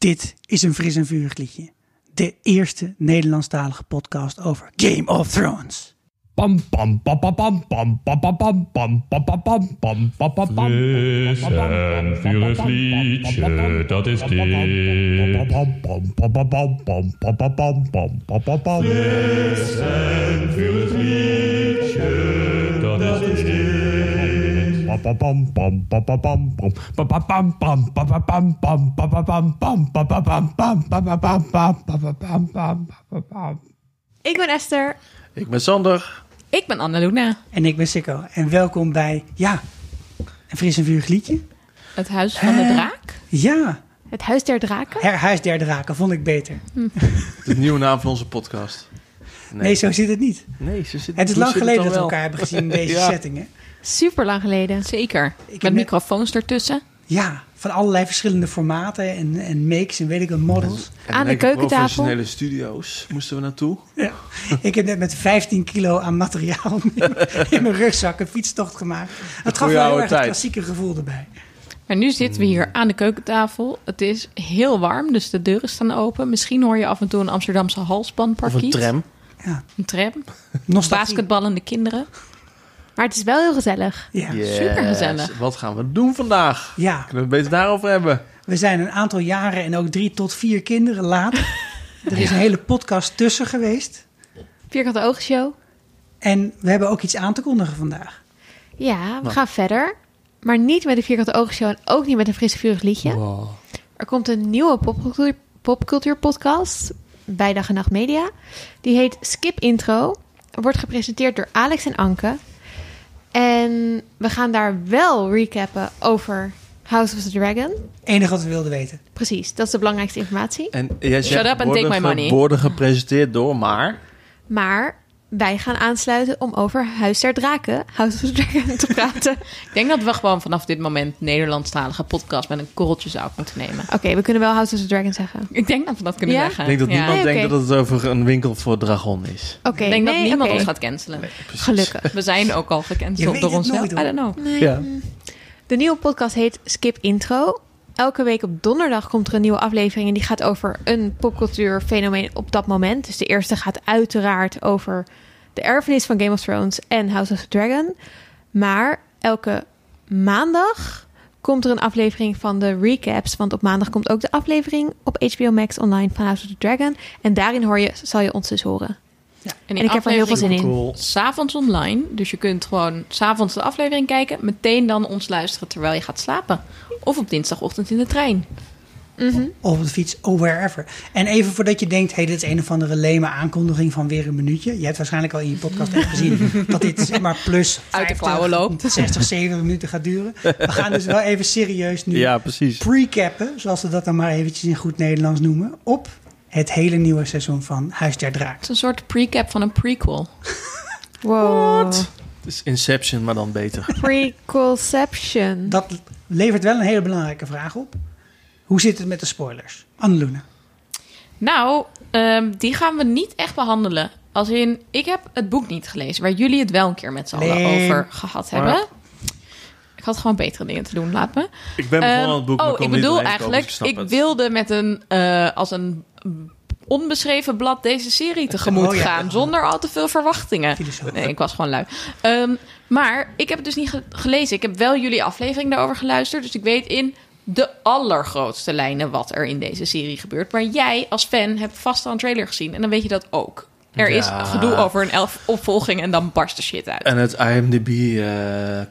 Dit is een fris en vurig liedje. De eerste Nederlandstalige podcast over Game of Thrones. Pam pam pam pam pam pam pam pam pam pam pam pam pam pam pam pam pam Fris en vurig liedje, dat is dit. Fris en vurig liedje, dat is dit. Ik ben Esther. Ik ben Sander. Ik ben Annaluna. En ik ben Sikko. En welkom bij, ja, een fris en vurig liedje. Het huis van de draak. Ja, Het Huis der Draken. Her- Huis der Draken vond ik beter. De nieuwe naam van onze podcast. Nee, zo zit het niet. Nee, ze zit, Het is hoe lang zit geleden dat we elkaar hebben gezien in deze Ja. setting. Hè? Super lang geleden. Zeker. Met net- microfoons ertussen. Ja, van allerlei verschillende formaten en, en makes en weet ik wat, models. En Aan de keukentafel. Professionele studio's moesten we naartoe. Ja. Ik heb net met 15 kilo aan materiaal in, mijn rugzak een fietstocht gemaakt. Het gaf wel heel erg het klassieke gevoel erbij. Maar nu zitten we hier aan de keukentafel. Het is heel warm, dus de deuren staan open. Misschien hoor je af en toe een Amsterdamse Of halsbandparkiet. een tram. Ja, Een tram. Basketballende kinderen. Maar het is wel heel gezellig. Ja. Yes. supergezellig. Wat gaan we doen vandaag? ja, Kunnen we het beter daarover hebben? we zijn een aantal jaren en ook drie tot vier kinderen later. Er is een hele podcast tussen geweest. Vierkante Oogshow. En we hebben ook iets aan te kondigen vandaag. Ja, we gaan verder. Maar niet met de Vierkante Oogshow en ook niet met een fris vurig liedje. Wow. Er komt een nieuwe popcultuur, popcultuur podcast bij Dag en Nacht Media. Die heet Skip Intro. Wordt gepresenteerd door Alex en Anke. En we gaan daar wel recappen over House of the Dragon. Enige wat we wilden weten. Precies, dat is de belangrijkste informatie. En jij zegt, Shut up and take my money. Worden gepresenteerd door, maar... Maar wij gaan aansluiten om over Huis der Draken, House of the Dragon, te praten. Ik denk dat we gewoon vanaf dit moment Nederlandstalige podcast met een korreltje zout moeten nemen. Oké, we kunnen wel House of the Dragon zeggen. Ik denk dat we dat kunnen Ja? zeggen. Ik denk dat Ja. niemand Nee, denkt dat het over een winkel voor Dragon is. Oké, Ik denk nee, dat niemand ons gaat cancelen. Gelukkig. We zijn ook al gecanceld door onszelf. I don't know. Nee. Ja. De nieuwe podcast heet Skip Intro. Elke week op donderdag komt er een nieuwe aflevering en die gaat over een popcultuurfenomeen op dat moment. Dus de eerste gaat uiteraard over de erfenis van Game of Thrones en House of the Dragon. Maar elke maandag komt er een aflevering van de recaps. Want op maandag komt ook de aflevering op HBO Max online van House of the Dragon. En daarin hoor je, zal je ons dus horen. En, En ik heb er heel veel zin in. Cool. S'avonds online. Dus je kunt gewoon s'avonds de aflevering kijken. Meteen dan ons luisteren terwijl je gaat slapen. Of op dinsdagochtend in de trein. Of op de fiets, of wherever. En even voordat je denkt, hey, dit is een of andere leme aankondiging van weer een minuutje. Je hebt waarschijnlijk al in je podcast echt gezien dat dit zeg maar plus Uit de 50, klauwen loopt. 60, 70 minuten gaat duren. We gaan dus wel even serieus nu Ja, precies. pre-cappen, zoals we dat dan maar eventjes in goed Nederlands noemen, op het hele nieuwe seizoen van Huis der Draak. Het is een soort precap van een prequel. Wow. Het is Inception, maar dan beter. Prequelception. Dat levert wel een hele belangrijke vraag op. Hoe zit het met de spoilers? Anneluna. Nou, ehm, die gaan we niet echt behandelen. Als in, ik heb het boek niet gelezen, waar jullie het wel een keer met z'n allen Nee. over gehad hebben. Ik had gewoon betere dingen te doen, laat me. Ik ben begonnen aan Ehm, het boek, maar oh, ik bedoel eigenlijk, ik wilde met een, eh, als een onbeschreven blad deze serie tegemoet Oh, ja. gaan, zonder al te veel verwachtingen. Nee, ik was gewoon lui. Ehm, maar ik heb het dus niet ge- gelezen. Ik heb wel jullie aflevering daarover geluisterd, dus ik weet in de allergrootste lijnen wat er in deze serie gebeurt. Maar jij als fan hebt vast al een trailer gezien en dan weet je dat ook. Er is gedoe over een elf opvolging en dan barst de shit uit. En het IMDb eh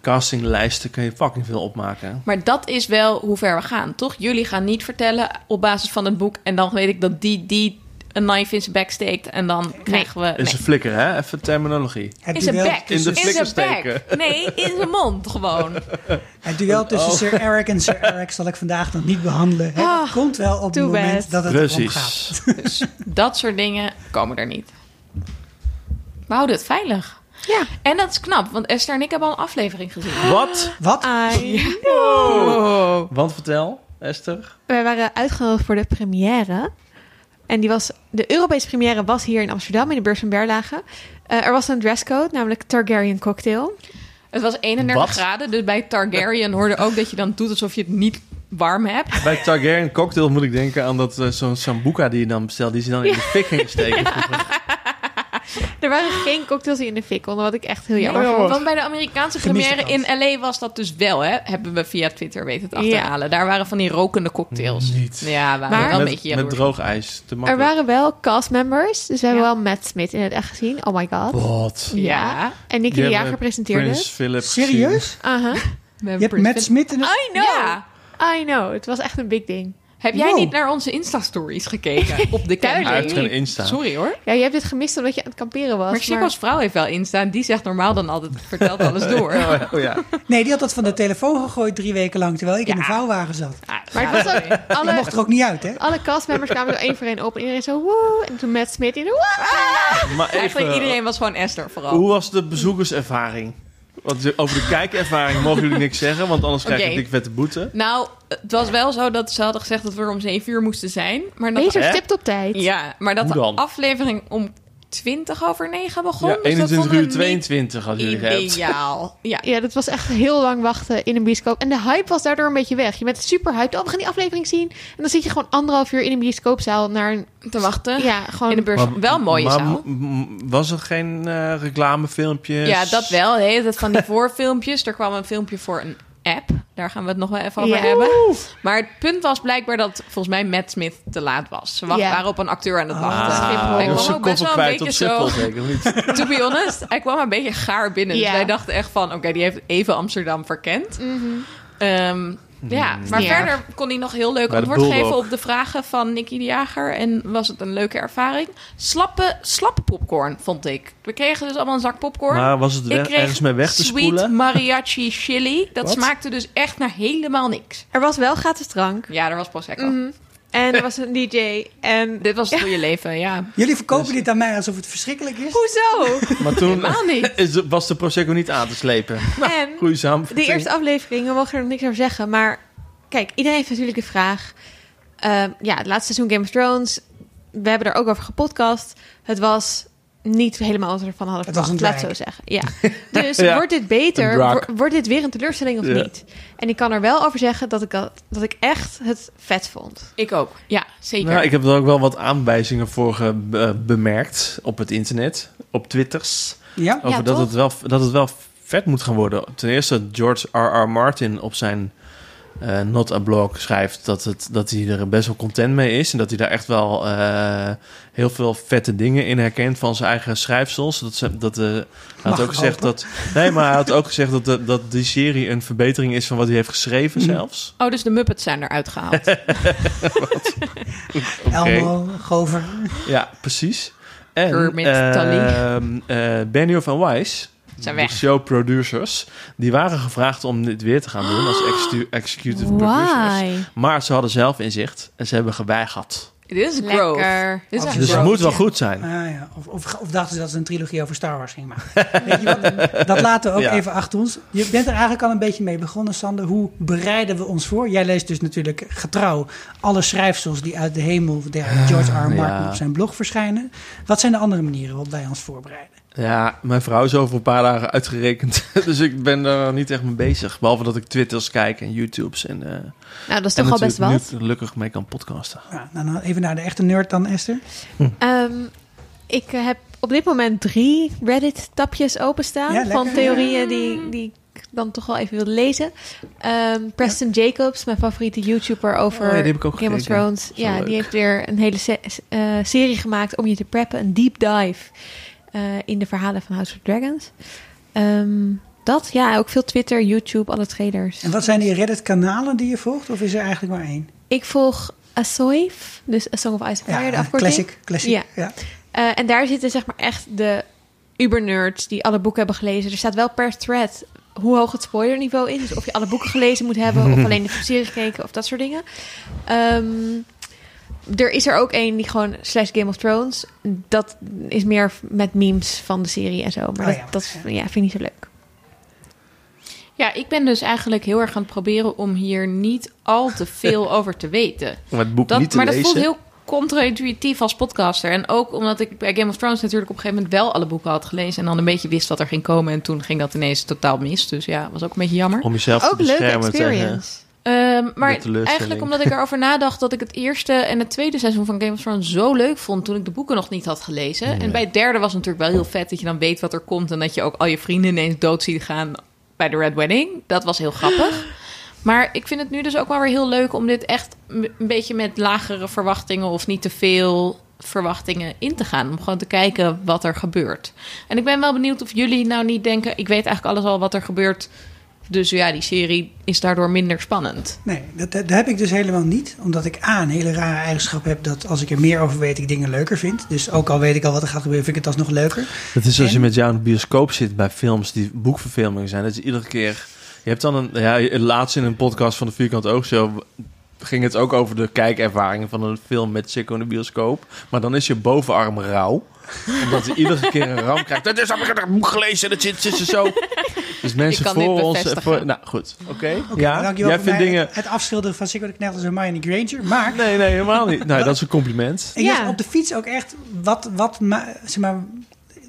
castinglijsten kun je fucking veel opmaken. Maar dat is wel hoe ver we gaan, toch? Jullie gaan niet vertellen op basis van het boek... en dan weet ik dat die, die een knife in zijn bek steekt... en dan krijgen we... Is Nee. een flikker, hè? Even terminologie. Het In zijn bek. In de flikker steken. Nee, in zijn mond gewoon. het duel tussen Oh. Sir Eric en Sir Eric zal ik vandaag nog niet behandelen. Het Ah, komt wel op het moment bad. dat het erom gaat. Precies. Dus dat soort dingen komen er niet. We houden het veilig. Ja. En dat is knap, want Esther en ik hebben al een aflevering gezien. Wat? Wat? I Oh. Want vertel, Esther. Wij waren uitgenodigd voor de première. En die was, de Europese première was hier in Amsterdam in de beurs van Berlage. Eh, er was een dresscode, namelijk Targaryen cocktail. Het was 31 Wat? graden, dus bij Targaryen hoorde ook dat je dan doet alsof je het niet warm heb. Bij Targaryen cocktail moet ik denken aan dat eh, zo'n sambuca die je dan bestelt, die ze dan in de fik ging steken. Er waren geen cocktails die in de fik konden, wat ik echt heel jammer Ja, vond. Want bij de Amerikaanse première in LA was dat dus wel, hè? Hebben we via Twitter weten te achterhalen. Daar waren van die rokende cocktails. Niet. Ja, waren Maar- wel een met, beetje met droog ijs. Te Er waren wel castmembers, dus we hebben wel Matt Smith in het echt gezien. Oh my god. Wat? Ja. En Nicky Die de Jager presenteerde. Serieus? Aha. We Je hebt Matt Smith in het... I know. I know. Het was echt een big ding. Heb jij Wow. niet naar onze Insta-stories gekeken? Op de geen Insta. Sorry hoor. Ja, je hebt dit gemist omdat je aan het kamperen was. Maar Chico's vrouw heeft wel Insta. En die zegt normaal dan altijd, vertelt alles door. Oh, ja, oh ja. Nee, die had dat van de telefoon gegooid drie weken lang, terwijl ik in een vouwwagen zat. Maar het was ook... Mocht er ook niet uit, hè? alle castmembers kwamen er één voor één op. En iedereen zo woe. En toen Matt Smith in de woe. Maar Eigenlijk even, iedereen was gewoon Esther vooral. hoe was de bezoekerservaring? Want over de kijkervaring mogen jullie niks zeggen, want anders krijg je een dik vette boete. Nou, het was wel zo dat ze hadden gezegd dat we er om 7 uur moesten zijn. Maar dat, Beter Hè? stipt op tijd. ja, maar dat de aflevering om 20 over 9 begon. Ja, dus dat 21 vonden we uur niet 22 hadden jullie gehad. Ideaal. Ja. Ja, dat was echt heel lang wachten in een bioscoop. En de hype was daardoor een beetje weg. Je bent super hyped. Oh, we gaan die aflevering zien. En dan zit je gewoon anderhalf uur in een bioscoopzaal naar een... Te wachten. Ja, gewoon... In de beurs. wel een mooie maar zaal. was er geen eh, reclamefilmpjes? Ja, dat wel. De hele tijd van die voorfilmpjes. Er kwam een filmpje voor een app. Daar gaan we het nog wel even over Ja. hebben. Maar het punt was blijkbaar dat volgens mij Matt Smith te laat was. Ze Ja. waren op een acteur aan het Ah. wachten. Schiphol. Hij kwam ook best wel een kwijt op beetje zo... Schiphol, niet? To be honest, hij kwam een beetje gaar binnen. Dus Ja. wij dachten echt van, oké, die heeft even Amsterdam verkend. Ehm, ja, maar Ja. verder kon hij nog heel leuk antwoord geven op de vragen van Nicky de Jager. En was het een leuke ervaring. Slappe, slappe popcorn, vond ik. We kregen dus allemaal een zak popcorn. Maar was het ik weg, kreeg ergens mee weg te sweet spoelen? mariachi chili. Dat Wat? smaakte dus echt naar helemaal niks. Er was wel gratis drank. Ja, er was Prosecco. Mhm. En er was een DJ. En... Dit was het goede leven, ja. Jullie verkopen dit aan mij alsof het verschrikkelijk is. Hoezo? Maar toen Helemaal niet. is de- was de Prosecco niet aan te slepen. en Goeie de samenvatting. eerste aflevering, we mogen er nog niks over zeggen. Maar kijk, iedereen heeft natuurlijk de vraag. Ehm, ja, het laatste seizoen Game of Thrones. We hebben er ook over gepodcast. Het was niet helemaal wat we ervan hadden verwacht. Laat zo zeggen. Ja. Dus Ja, wordt dit beter? Wordt dit weer een teleurstelling of Ja. niet? En ik kan er wel over zeggen dat ik, dat, dat ik echt het vet vond. Ik ook. Ja, zeker. Nou, ik heb er ook wel wat aanwijzingen voor ge- be- bemerkt op het internet, op Twitters. Ja? Over dat, toch? het wel, dat het wel vet moet gaan worden. Ten eerste, George R.R. Martin op zijn eh Not a Blog schrijft dat, het, dat hij er best wel content mee is. En dat hij daar echt wel eh, heel veel vette dingen in herkent van zijn eigen schrijfsels. Dat, ze, dat, eh, hij had Mag ook gezegd hopen. dat. Nee, maar hij had ook gezegd dat, de- dat die serie een verbetering is van wat hij heeft geschreven Mhm. zelfs. Oh, dus de Muppets zijn eruit gehaald. Elmo, Gover. Ja, precies. En Kermit, ehm, Tully. eh, Benioff en Weiss, Zijn de weg. showproducers, die waren gevraagd om dit weer te gaan doen als execu- executive producers. Maar ze hadden zelf inzicht en ze hebben geweigerd. Dit is growth. Lekker. Dit is echt Dus het growth. moet wel goed zijn. Ah, ja. of, of, of dachten ze dat ze een trilogie over Star Wars gingen maken. Weet je wat? Dat laten we ook Ja. even achter ons. Je bent er eigenlijk al een beetje mee begonnen, Sander. Hoe bereiden we ons voor? Jij leest dus natuurlijk getrouw alle schrijfsels die uit de hemel der George R. R. Martin Ja. op zijn blog verschijnen. Wat zijn de andere manieren waarop wij ons voorbereiden? Ja, mijn vrouw is over een paar dagen uitgerekend. dus ik ben er niet echt mee bezig. Behalve dat ik Twitters kijk en YouTubes. En, eh Nou, dat is toch al best natuurlijk wat. gelukkig mee kan podcasten. Ja, nou, dan even naar de echte nerd dan, Esther. Ehm, ik heb op dit moment drie Reddit-tapjes openstaan Ja, van theorieën die, die ik dan toch wel even wil lezen. Ehm, Preston Jacobs, mijn favoriete YouTuber over Oh ja, die heb ik ook Game of. Thrones. Zo Ja, leuk. die heeft weer een hele se- eh, serie gemaakt om je te preppen. Een deep dive eh, in de verhalen van House of Dragons. Ehm, dat, ja, ook veel Twitter, YouTube, alle traders. En wat zijn die Reddit-kanalen die je volgt? Of is er eigenlijk maar één? Ik volg Asoif, dus A Song of Ice and Fire, de afkorting. classic. classic. Ja. Ja. Eh, en daar zitten zeg maar echt de ubernerds die alle boeken hebben gelezen. Er staat wel per thread hoe hoog het spoilerniveau is. Dus of je alle boeken gelezen moet hebben of alleen de serie gekeken of dat soort dingen. Ehm, er is er ook één die gewoon slash Game of Thrones. Dat is meer met memes van de serie en zo. Maar Oh dat, ja, dat vind ik niet zo leuk. Ja, ik ben dus eigenlijk heel erg aan het proberen om hier niet al te veel over te weten. Om het boek Dat, niet te maar dat lezen. voelt heel contra-intuïtief als podcaster. En ook omdat ik bij Game of Thrones natuurlijk op een gegeven moment wel alle boeken had gelezen. En dan een beetje wist wat er ging komen. En toen ging dat ineens totaal mis. Dus ja, was ook een beetje jammer. Om jezelf te Ook leuke beschermen experience. Eh, Ehm, maar eigenlijk omdat ik erover nadacht dat ik het eerste en het tweede seizoen van Game of Thrones zo leuk vond toen ik de boeken nog niet had gelezen. En bij het derde was het natuurlijk wel heel vet dat je dan weet wat er komt en dat je ook al je vrienden ineens dood ziet gaan bij de Red Wedding. Dat was heel grappig. Maar ik vind het nu dus ook wel weer heel leuk om dit echt een beetje met lagere verwachtingen of niet te veel verwachtingen in te gaan. Om gewoon te kijken wat er gebeurt. En ik ben wel benieuwd of jullie nou niet denken, ik weet eigenlijk alles al wat er gebeurt. Dus ja, die serie is daardoor minder spannend. Nee, dat, dat, dat heb ik dus helemaal niet. Omdat ik A, een hele rare eigenschap heb dat als ik er meer over weet, ik dingen leuker vind. Dus ook al weet ik al wat er gaat gebeuren, vind ik het alsnog leuker. Dat is als je met jou in de bioscoop zit bij films die boekverfilmingen zijn. Dat je iedere keer... Je hebt dan een... Ja, laatst in een podcast van de Vierkant Oogshow ging het ook over de kijkervaringen van een film met Chico in de bioscoop. Maar dan is je bovenarm rauw. Omdat hij iedere keer een ram krijgt. Dat is, heb ik het gelezen, dat zit, zit er zo. Dus mensen kan dit voor ons... Voor, nou, goed. Oké. Ja, dankjewel jij voor vindt dingen... het afschilderen van Sigurd de Knecht als Hermione Granger. Maar Nee, nee, helemaal niet. Nee, dat is een compliment. ik Ja. op de fiets ook echt wat, wat, zeg maar,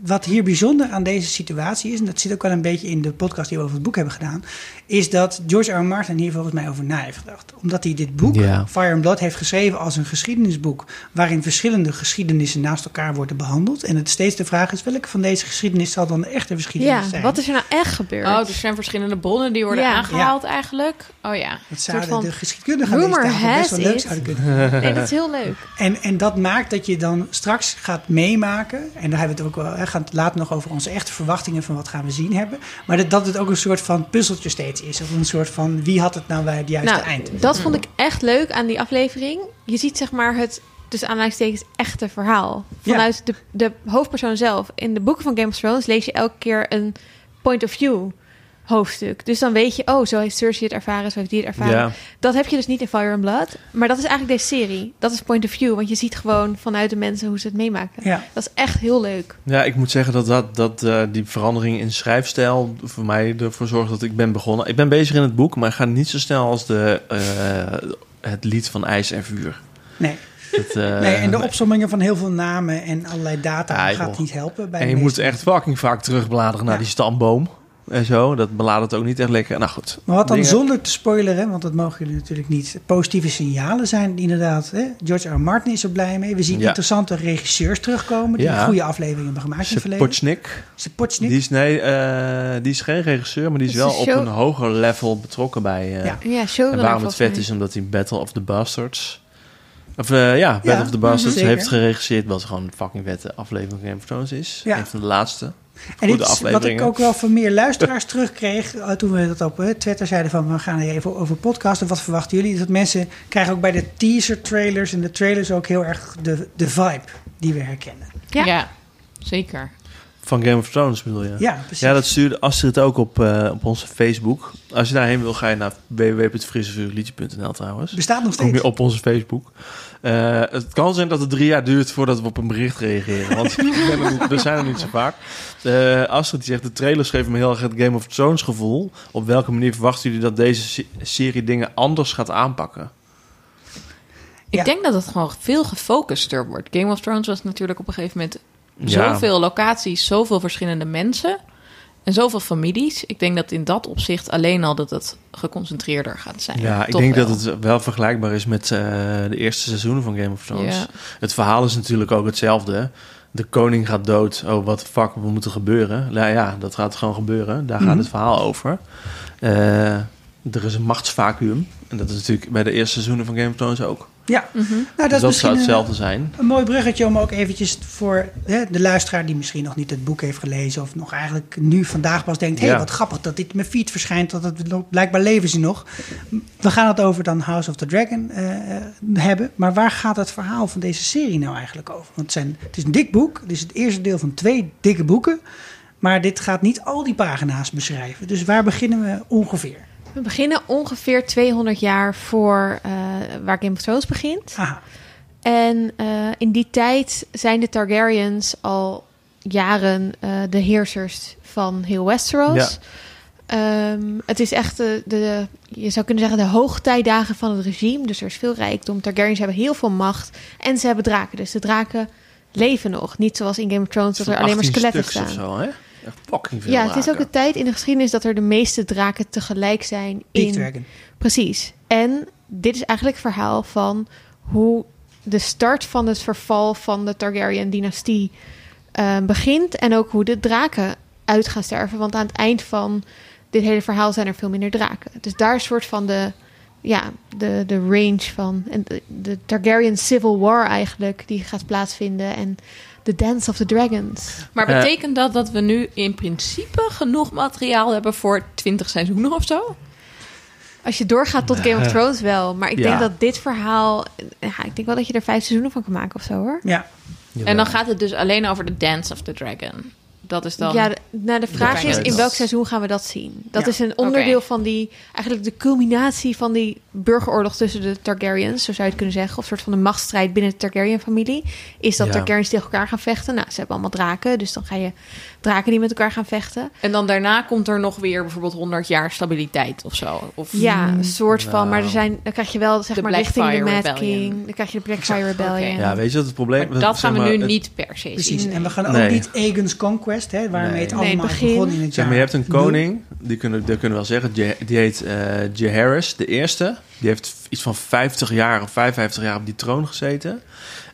wat hier bijzonder aan deze situatie is, en dat zit ook wel een beetje in de podcast die we over het boek hebben gedaan, is dat George R. R. Martin hier volgens mij over na heeft gedacht. Omdat hij dit boek, Ja. Fire and Blood, heeft geschreven als een geschiedenisboek waarin verschillende geschiedenissen naast elkaar worden behandeld. En het steeds de vraag is, welke van deze geschiedenis zal dan de echte geschiedenis Ja, zijn? wat is er nou echt gebeurd? Oh, er zijn verschillende bronnen die worden Ja. aangehaald eigenlijk. Oh ja. Dat zouden van de geschiedkundigen best wel leuk it. zouden kunnen. Nee, dat is heel leuk. En, en dat maakt dat je dan straks gaat meemaken. En daar hebben we het ook wel. We gaan het later nog over onze echte verwachtingen van wat gaan we zien hebben. Maar dat, dat het ook een soort van puzzeltje steeds is. Of een soort van wie had het nou bij het juiste Nou, eind. dat vond ik echt leuk aan die aflevering. Je ziet zeg maar het, dus aanleidingstekens, echte verhaal. Ja. Vanuit de, de hoofdpersoon zelf. In de boeken van Game of Thrones lees je elke keer een point of view hoofdstuk. Dus dan weet je, oh, zo heeft Cersei het ervaren, zo heeft die het ervaren. Ja. Dat heb je dus niet in Fire and Blood. Maar dat is eigenlijk deze serie. Dat is point of view, want je ziet gewoon vanuit de mensen hoe ze het meemaken. Ja. Dat is echt heel leuk. Ja, ik moet zeggen dat, dat, dat eh, die verandering in schrijfstijl voor mij ervoor zorgt dat ik ben begonnen. Ik ben bezig in het boek, maar ik ga niet zo snel als de, eh, het lied van IJs en Vuur. Nee. Het, eh, nee, en de opsommingen van heel veel namen en allerlei data Ja, gaat niet helpen. Bij en je moet echt fucking vaak terugbladeren naar Ja. die stamboom en zo. Dat beladert ook niet echt lekker. Nou goed. Maar wat dan Dingen- zonder te spoileren, want dat mogen jullie natuurlijk niet. Positieve signalen zijn inderdaad. Hè? George R. R. Martin is er blij mee. We zien Ja. interessante regisseurs terugkomen die Ja. goede afleveringen hebben gemaakt in het verleden. Die is, nee, eh, die is geen regisseur, maar die is wel een op show- een hoger level betrokken bij... eh, Ja. Ja, en waarom het vet is, omdat hij Battle of the Bastards... Of eh, ja, Battle Ja, of the Bastards zeker. heeft geregisseerd... wat gewoon een fucking vette aflevering van Game of Thrones is. Ja. Een van de laatste. En goede dit is wat ik ook wel van meer luisteraars terugkreeg eh, toen we dat op eh, Twitter zeiden van we gaan er even over podcasten. Wat verwachten jullie? Dat mensen krijgen ook bij de teaser trailers en de trailers ook heel erg de, de vibe die we herkennen. Ja. Ja, zeker. Van Game of Thrones bedoel je? Ja, precies. Ja, dat stuurde Astrid ook op, eh, op onze Facebook. Als je daarheen wil, ga je naar www.frissevuurliedje.nl trouwens. Bestaat nog Kom steeds. je op onze Facebook. Eh, het kan zijn dat het drie jaar duurt voordat we op een bericht reageren. Want we zijn er, niet, we zijn er niet zo vaak. Eh, Astrid die zegt, de trailers geven me heel erg het Game of Thrones gevoel. Op welke manier verwachten jullie dat deze se- serie dingen anders gaat aanpakken? Ik Ja. denk dat het gewoon veel gefocuster wordt. Game of Thrones was natuurlijk op een gegeven moment Ja. zoveel locaties, zoveel verschillende mensen en zoveel families. Ik denk dat in dat opzicht alleen al dat het geconcentreerder gaat zijn. Ja, ik Toch denk wel. dat het wel vergelijkbaar is met eh, de eerste seizoenen van Game of Thrones. Ja. Het verhaal is natuurlijk ook hetzelfde. De koning gaat dood. Oh, wat fuck, moet er gebeuren? Nou ja, dat gaat gewoon gebeuren. Daar gaat Mhm. het verhaal over. Eh, er is een machtsvacuum. En dat is natuurlijk bij de eerste seizoenen van Game of Thrones ook. Ja, Mhm. nou, dat dus dat zou een, hetzelfde zijn. een mooi bruggetje om ook eventjes voor hè, de luisteraar die misschien nog niet het boek heeft gelezen of nog eigenlijk nu vandaag pas denkt, hé, Ja. hey, wat grappig dat dit in mijn feed verschijnt, dat het blijkbaar leven ze nog. We gaan het over dan House of the Dragon eh, eh, hebben, maar waar gaat het verhaal van deze serie nou eigenlijk over? Want het, zijn, het is een dik boek, het is het eerste deel van twee dikke boeken, maar dit gaat niet al die pagina's beschrijven. Dus waar beginnen we ongeveer? We beginnen ongeveer 200 jaar voor eh, waar Game of Thrones begint. Aha, En eh, in die tijd zijn de Targaryens al jaren eh, de heersers van heel Westeros. Ehm, het is echt de, de, je zou kunnen zeggen, de hoogtijdagen van het regime. Dus er is veel rijkdom. Targaryens hebben heel veel macht. En ze hebben draken. Dus de draken leven nog. Niet zoals in Game of Thrones, dat er alleen maar 18 skeletten staan. of zo, hè? Echt fucking veel Ja, het is ook de tijd in de geschiedenis dat er de meeste draken tegelijk zijn in Dragon. Precies. En dit is eigenlijk het verhaal van hoe de start van het verval van de Targaryen-dynastie eh, begint. En ook hoe de draken uit gaan sterven. Want aan het eind van dit hele verhaal zijn er veel minder draken. Dus daar is een soort van de, ja, de, de range van. En de, de Targaryen Civil War eigenlijk, die gaat plaatsvinden. En The Dance of the Dragons. Maar Eh. betekent dat dat we nu in principe genoeg materiaal hebben voor 20 seizoenen of zo? Als je doorgaat tot Game of Thrones wel. Maar ik Ja. denk dat dit verhaal... Ja, ik denk wel dat je er vijf seizoenen van kan maken of zo hoor. Ja, En dan gaat het dus alleen over de Dance of the Dragon. Dat is dan... Ja, de, nou, de vraag is in welk seizoen gaan we dat zien? Dat Ja. is een onderdeel van die, eigenlijk de culminatie van die burgeroorlog tussen de Targaryens, zo zou je het kunnen zeggen, of een soort van de machtsstrijd binnen de Targaryen-familie. Is dat Ja. Targaryens tegen elkaar gaan vechten? Nou, ze hebben allemaal draken, dus dan ga je draken die met elkaar gaan vechten. En dan daarna komt er nog weer bijvoorbeeld 100 jaar stabiliteit of zo. Of Ja, een soort van, maar er zijn, dan krijg je wel zeg De maar richting de Mad Rebellion. King, dan krijg je de Blackfire Rebellion. Oké. Ja, weet je wat het probleem Maar dat gaan we nu het- niet per se precies. zien. En we gaan ook Nee. niet Aegon's Conquest, hè, waarmee Nee. het Nee, allemaal is begin. begonnen in het jaar. maar, je hebt een koning, die kunnen, die kunnen we wel zeggen, die, die heet eh Jaehaerys de eerste. Die heeft iets van 50 jaar of 55 jaar op die troon gezeten.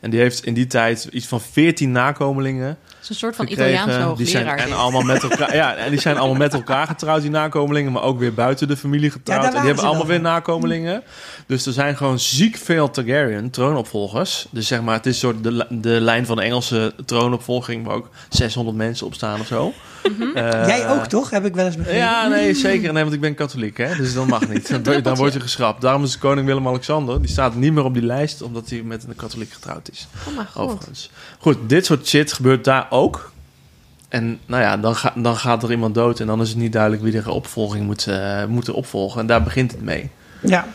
En die heeft in die tijd iets van 14 nakomelingen is een soort van gekregen. Italiaanse die zijn, hoogleraar. en allemaal met elkaar, ja, en die zijn allemaal met elkaar getrouwd, die nakomelingen, maar ook weer buiten de familie getrouwd. Ja, en die hebben allemaal weer nakomelingen. Dus er zijn gewoon ziek veel Targaryen troonopvolgers. Dus zeg maar, het is soort de, de lijn van de Engelse troonopvolging, waar ook 600 mensen op staan of zo. Mhm. Eh, Jij ook toch, heb ik wel eens begrepen. ja, nee, zeker. Nee, want ik ben katholiek, hè? dus dat mag niet. Dan, dan word je geschrapt. Daarom is koning Willem-Alexander, die staat niet meer op die lijst, omdat hij met een katholiek getrouwd is. Oh mijn god. Overigens. Goed, dit soort shit gebeurt daar ook. En nou ja, dan, ga, dan gaat er iemand dood en dan is het niet duidelijk wie de opvolging moet, eh, moet opvolgen. En daar begint het mee. Ja,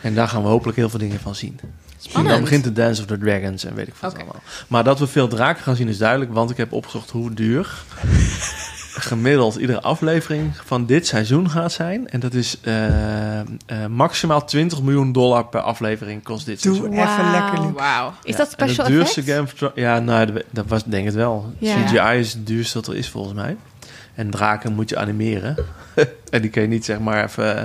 En daar gaan we hopelijk heel veel dingen van zien. En dan begint de Dance of the Dragons en weet ik wat Oké. allemaal. Maar dat we veel draken gaan zien is duidelijk, want ik heb opgezocht hoe duur gemiddeld iedere aflevering van dit seizoen gaat zijn. En dat is eh, eh, maximaal 20 miljoen dollar per aflevering kost dit doe seizoen. even lekker, Luc. Wauw. Is Ja, dat special het duurste? Game of Thrones- Ja, nou, dat- dat was denk ik het wel. CGI is het duurste dat er is volgens mij. En draken moet je animeren. en die kun je niet zeg maar even eh,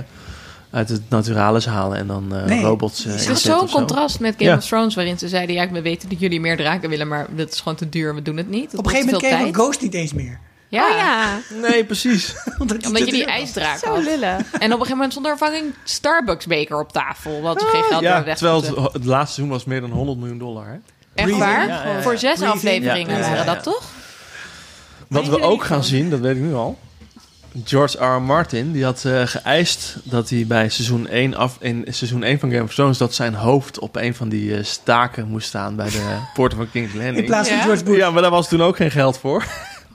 uit het naturalis halen en dan eh, Nee. robots eh, Het is inzetten zo'n contrast met Game Ja. of Thrones, waarin ze zeiden: Ja, we weten dat jullie meer draken willen, maar dat is gewoon te duur, we doen het niet. Dat Op een gegeven moment kost kregen we veel Ghost niet eens meer. Tijd. Oh ja, Nee, precies. Omdat, je die ijsdraak zo had. lullig. En op een gegeven moment stond er een fucking Starbucks-beker op tafel. Wat ze geen geld ja, wilden terwijl het, het laatste seizoen was meer dan 100 miljoen dollar. Hè? Echt waar? Ja, ja, ja. Voor zes Breathing. afleveringen Ja, ja, waren ja. dat toch? Wat we ook gaan zien, dat weet ik nu al. George R. R. Martin die had eh, geëist dat hij bij seizoen 1, af, in seizoen 1 van Game of Thrones... dat zijn hoofd op een van die eh, staken moest staan bij de poorten van King's Landing. In plaats van Ja? George Bush. Ja, maar daar was toen ook geen geld voor.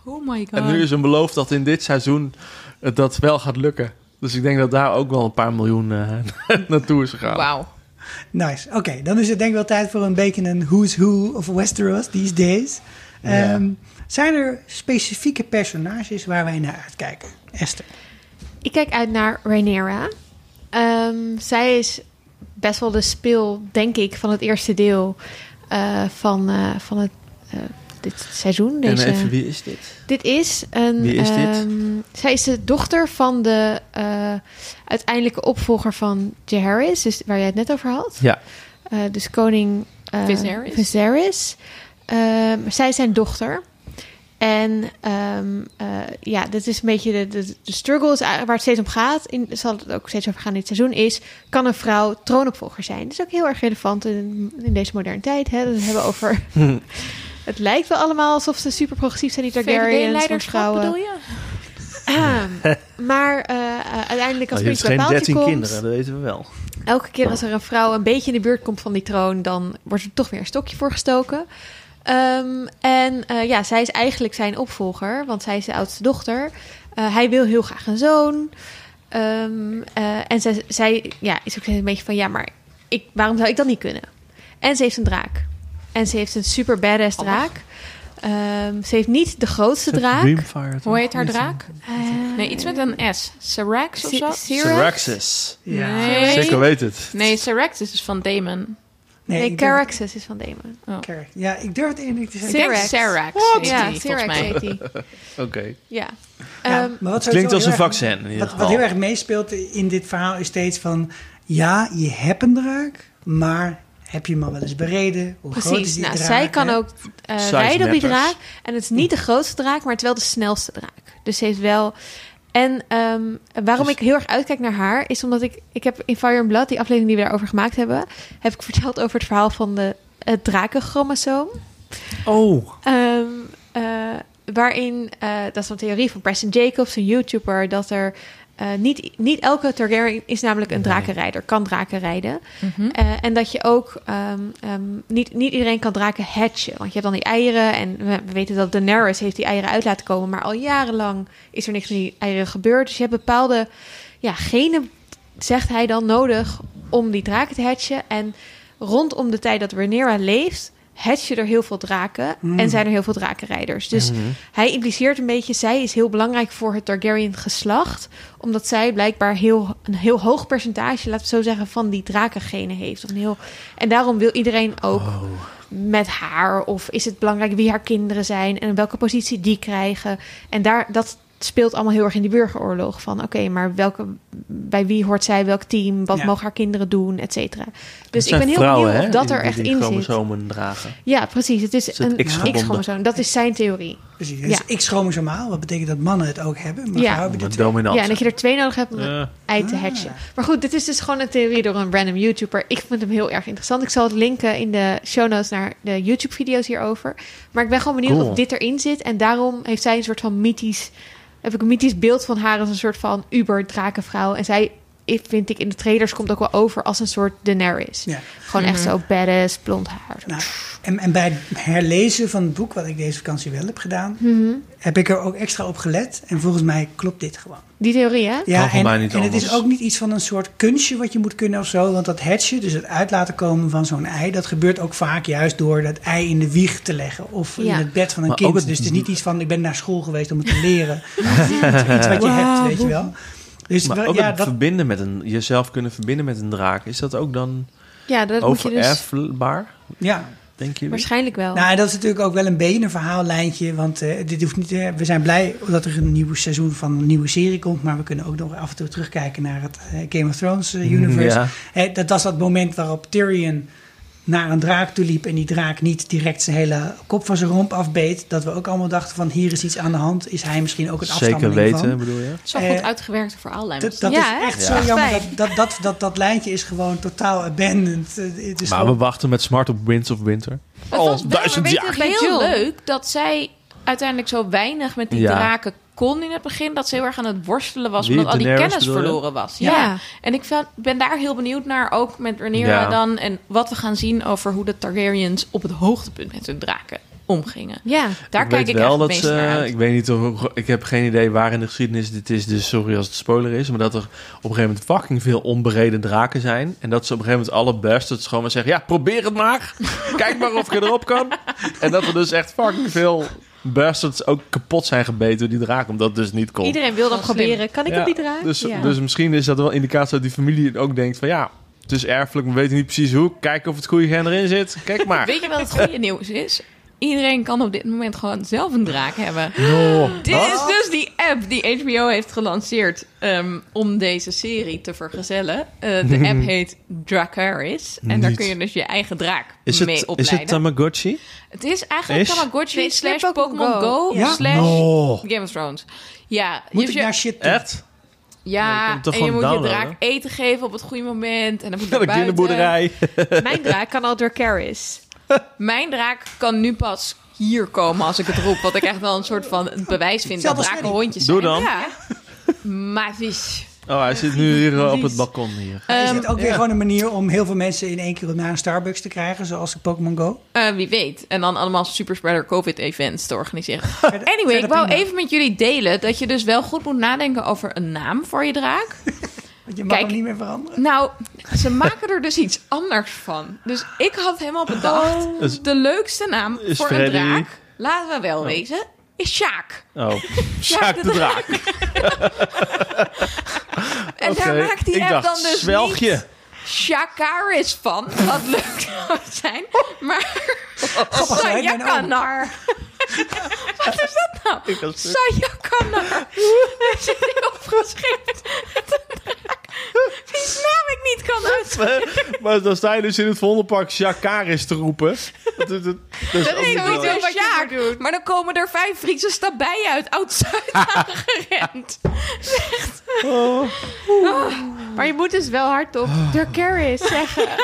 Oh my god. En nu is hem beloofd dat in dit seizoen het dat wel gaat lukken. Dus ik denk dat daar ook wel een paar miljoen eh, naartoe is gegaan. Wauw. Nice. Oké, dan is het denk ik wel tijd voor een beetje een who's who of Westeros these days. Ja. Ehm, zijn er specifieke personages waar wij naar uitkijken? Esther. Ik kijk uit naar Rhaenyra. Ehm, zij is best wel de speel, denk ik, van het eerste deel eh, van, eh, van het, eh, dit seizoen. Deze, En even, wie is dit? Dit is een. Wie is dit? ehm, zij is de dochter van de eh, uiteindelijke opvolger van Jaehaerys, dus waar jij het net over had. Ja. Eh, dus koning eh, Viserys. Viserys. Ehm, zij is zijn dochter. En ehm, eh, ja, dit is een beetje de, de, de struggle waar het steeds om gaat. In, zal het ook steeds over gaan in het seizoen is... kan een vrouw troonopvolger zijn? Dat is ook heel erg relevant in, in deze moderne tijd. Hè? Dat we hebben over... het lijkt wel allemaal alsof ze super progressief zijn, die Targaryens. VVD-leiderschap vrouwen. bedoel je? Ehm, maar eh, eh, uiteindelijk als Oh, je er iets bij geen paaltje 13 komt... kinderen, dat weten we wel. Elke keer als er een vrouw een beetje in de buurt komt van die troon, dan wordt er toch weer een stokje voor gestoken. Ehm, en eh, ja, zij is eigenlijk zijn opvolger, want zij is de oudste dochter. Eh, hij wil heel graag een zoon. Ehm, eh, en zij, zij ja, is ook een beetje van, ja, maar ik, waarom zou ik dat niet kunnen? En ze heeft een draak. En ze heeft een super badass draak. Ehm, ze heeft niet de grootste draak. Dreamfire? Hoe heet haar draak? Eh, Nee, iets met een S. Syrax of zo? Syrax? Syraxis. Ja. Nee. Zeker weet het. Nee, Syrax is van Damon. Nee, Caraxes is van Damon. Carax. Ja, ik durf het eerlijk niet te Ik zeggen. heet Ja, die, volgens Cyrax mij. heet die. Oké. Ja. Ja, Ehm, maar wat sowieso Klinkt als een vaccin in ieder Wat, geval. wat heel erg meespeelt in dit verhaal is steeds van... Ja, je hebt een draak, maar heb je hem al wel eens bereden? Hoe groot is Precies. die Nou, draak? zij kan hè? ook eh, Size rijden op die draak. En het is niet de grootste draak, maar het is wel de snelste draak. Dus ze heeft wel... En ehm, waarom Dus- ik heel erg uitkijk naar haar... is omdat ik... Ik heb in Fire and Blood, die aflevering die we daarover gemaakt hebben... heb ik verteld over het verhaal van de het drakenchromosoom. Oh. Ehm, eh, waarin, eh, dat is een theorie van Preston Jacobs, een YouTuber, dat er eh, niet, niet elke Targaryen is namelijk een drakenrijder, kan draken rijden. Mhm. Eh, en dat je ook ehm, ehm, niet, niet iedereen kan draken hatchen. Want je hebt dan die eieren. En we, we weten dat Daenerys heeft die eieren uit laten komen. Maar al jarenlang is er niks met die eieren gebeurd. Dus je hebt bepaalde ja, genen, zegt hij dan, nodig om die draken te hatchen. En rondom de tijd dat Rhaenyra leeft, hatchen er heel veel draken. Mm. En zijn er heel veel drakenrijders. Dus Mhm. hij impliceert een beetje, zij is heel belangrijk voor het Targaryen geslacht. Omdat zij blijkbaar heel, een heel hoog percentage, laten we zo zeggen, van die drakengenen heeft. Of een heel, en daarom wil iedereen ook Oh. met haar. Of is het belangrijk wie haar kinderen zijn en welke positie die krijgen. En daar, dat speelt allemaal heel erg in die burgeroorlog. Van oké, maar welke, bij wie hoort zij, welk team, wat Ja. mogen haar kinderen doen, et cetera. Dus ik ben heel vrouwen, benieuwd of dat die- er echt die in zit. chromosomen dragen. Ja, precies. Het is Is het een? X-chromosoom. Dat is zijn theorie. Precies, het is x-chromosomaal. Wat betekent dat mannen het ook hebben. Maar Ja. vrouwen hebben dominant. Ja, en dat je er twee nodig hebt om een Ja. ei te Ah. hatchen. Maar goed, dit is dus gewoon een theorie door een random YouTuber. Ik vind hem heel erg interessant. Ik zal het linken in de show notes naar de YouTube-video's hierover. Maar ik ben gewoon benieuwd Cool. of dit erin zit. En daarom heeft zij een soort van mythisch... Heb ik een mythisch beeld van haar als een soort van uber-drakenvrouw. En zij, ik- vind ik, in de trailers komt ook wel over als een soort Daenerys. Ja. Gewoon echt zo badass, blond haar. Nou, en, en bij het herlezen van het boek, wat ik deze vakantie wel heb gedaan, Mhm. heb ik er ook extra op gelet. En volgens mij klopt dit gewoon. Die theorie, hè? Ja, en, mij niet en het is ook niet iets van een soort kunstje wat je moet kunnen of zo. Want dat hatchen, dus het uit laten komen van zo'n ei, dat gebeurt ook vaak juist door dat ei in de wieg te leggen. Of Ja. in het bed van een Maar kind. het- Dus het is niet iets van, ik ben naar school geweest om het te leren. het is iets, iets wat je hebt, weet je wel. Dus Maar wel- ook ja, het dat, verbinden met een, jezelf kunnen verbinden met een draak. Is dat ook dan Ja, dat moet je dus... ja. Denk je? Waarschijnlijk wel. Nou, en dat is natuurlijk ook wel een beetje een verhaallijntje. Want eh, dit hoeft niet, we zijn blij dat er een nieuw seizoen van een nieuwe serie komt. Maar we kunnen ook nog af en toe terugkijken naar het eh, Game of Thrones eh, universe. Ja. Eh, dat was dat moment waarop Tyrion naar een draak toe liep. En die draak niet direct zijn hele kop van zijn romp afbeet. Dat we ook allemaal dachten van hier is iets aan de hand. Is hij misschien ook een Zeker afstammeling weten, van? bedoel je? Zo'n Eh, goed uitgewerkte verhaallijn. was Dat, dat. Ja, is echt Ja. zo jammer. Dat, dat, dat, dat, dat lijntje is gewoon totaal abandoned. Eh, het is Maar gewoon- we wachten met Smart op Winds of Winter. Het Al duizend jaar. het heel leuk dat zij uiteindelijk zo weinig met die Ja. draken kon in het begin. Dat ze heel erg aan het worstelen was, Wie, omdat al die Daenerys kennis verloren was. Ja. Ja. En ik vind- ben daar heel benieuwd naar, ook met Rhaenyra Ja. dan. En wat we gaan zien over hoe de Targaryens op het hoogtepunt met hun draken omgingen. Ja. Daar ik kijk weet ik wel dat meest ze, naar uit. ik weet niet of, ik heb geen idee waar in de geschiedenis dit is, dus sorry als het spoiler is, maar dat er op een gegeven moment fucking veel onbereden draken zijn en dat ze op een gegeven moment alle bastards gewoon maar zeggen, ja, probeer het maar, kijk maar of je erop kan. En dat er dus echt fucking veel bastards ook kapot zijn gebeten door die draak, omdat het dus niet kon. Iedereen wil dan Wel slim. proberen. Kan ik Ja, op die draak? Dus, Ja. dus misschien is dat wel indicatie dat die familie ook denkt van ja, het is erfelijk, we weten niet precies hoe, kijken of het goede gen erin zit, kijk maar. Weet je wat het goede nieuws is? Iedereen kan op dit moment gewoon zelf een draak hebben. No. Dit is dus die app die HBO heeft gelanceerd ehm, om deze serie te vergezellen. Eh, de app heet Dracaris. En daar kun je dus je eigen draak Is mee het, is opleiden. het Tamagotchi? het is eigenlijk Is? Tamagotchi is slash Pokémon Go, Go. Ja? slash No. Game of Thrones. Ja, Moet je, ik je- naar shit doen? Echt? Nee, je ja en je moet je draak eten geven op het goede moment. En dan moet je Ja, naar buiten. Mijn draak kan al door Caris. Mijn draak kan nu pas hier komen als ik het roep. Wat ik echt wel een soort van een bewijs vind dat draken hondjes zijn. Doe dan. Ja. Maar vies. Oh, hij zit nu hier eh, op het balkon hier. is Ehm, het ook weer ja. gewoon een manier om heel veel mensen in één keer naar een Starbucks te krijgen, zoals de Pokémon Go? Eh, wie weet. En dan allemaal superspreader COVID-events te organiseren. Anyway, ik wou prima. even met jullie delen dat je dus wel goed moet nadenken over een naam voor je draak. Want je mag Kijk. hem niet meer veranderen. Nou, ze maken er dus iets anders van. Dus ik had helemaal bedacht, Is- de leukste naam Is voor Freddy- een draak, laten we wel wezen, is Sjaak. Oh, Sjaak de de draak. En daar maakt die ik app dacht, dan dus zwelgje. niet Shakaris van. Wat leuk zou zijn. Maar oom. Sayakanar. Wat is dat nou? Sayakanar. Daar zit ik opgeschreven. Ik niet kan uitspreken. maar dan sta je dus in het vondelpark Jakaris te roepen. Dat, dat, dat, dat is Dat ook is niet zo wat je moet doen. Maar dan komen er vijf Friese stabijen uit Oud-Zuid aangerend. Maar je moet dus wel hardop de Caris zeggen.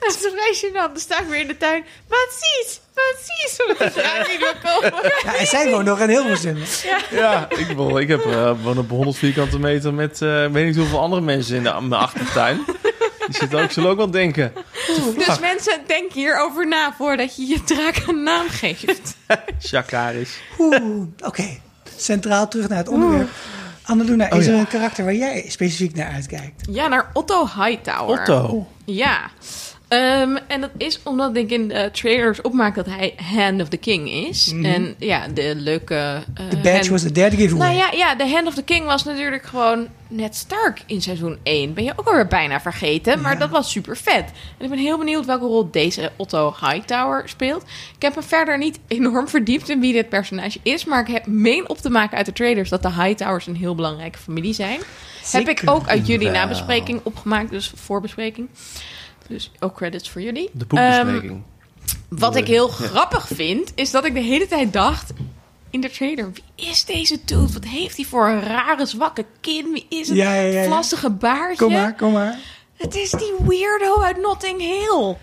Dat is vrij gênant. Dan sta ik weer in de tuin. Wat zies? Omdat je niet wil komen. Ja, en zij woont nog in Hilversum. Ja, ik, bedoel, ik heb uh, woon op 100 vierkante meter met uh, weet niet hoeveel andere mensen in de, mijn achtertuin. Die zitten ook, zullen ook wel denken. Dus mensen, denk hierover na voordat je je draak een naam geeft. Jakaris. Oeh, oké. Centraal terug naar het onderwerp. Annaluna, is Oh, ja. er een karakter waar jij specifiek naar uitkijkt? Ja, naar Otto Hightower. Otto. Ja. Ehm, en dat is omdat ik in de trailers opmaak dat hij Hand of the King is. En ja, de leuke... eh, The badge hand- was the derde giveaway. Nou ja, ja, de Hand of the King was natuurlijk gewoon net Stark in seizoen 1. Ben je ook alweer bijna vergeten, maar Ja. dat was super vet. En ik ben heel benieuwd welke rol deze Otto Hightower speelt. Ik heb me verder niet enorm verdiept in wie dit personage is, maar ik heb meen op te maken uit de trailers dat de Hightowers een heel belangrijke familie zijn. Heb ik ook uit jullie Wel. nabespreking opgemaakt, dus voorbespreking. Dus ook credits voor jullie. De poepbespreking. Wat ik heel grappig vind, is dat ik de hele tijd dacht in de trailer: wie is deze dude? Wat heeft hij voor een rare zwakke kin? Wie is het? Ja, ja, ja, ja. Vlassige baardje. Kom maar, kom maar. Het is die weirdo uit Notting Hill.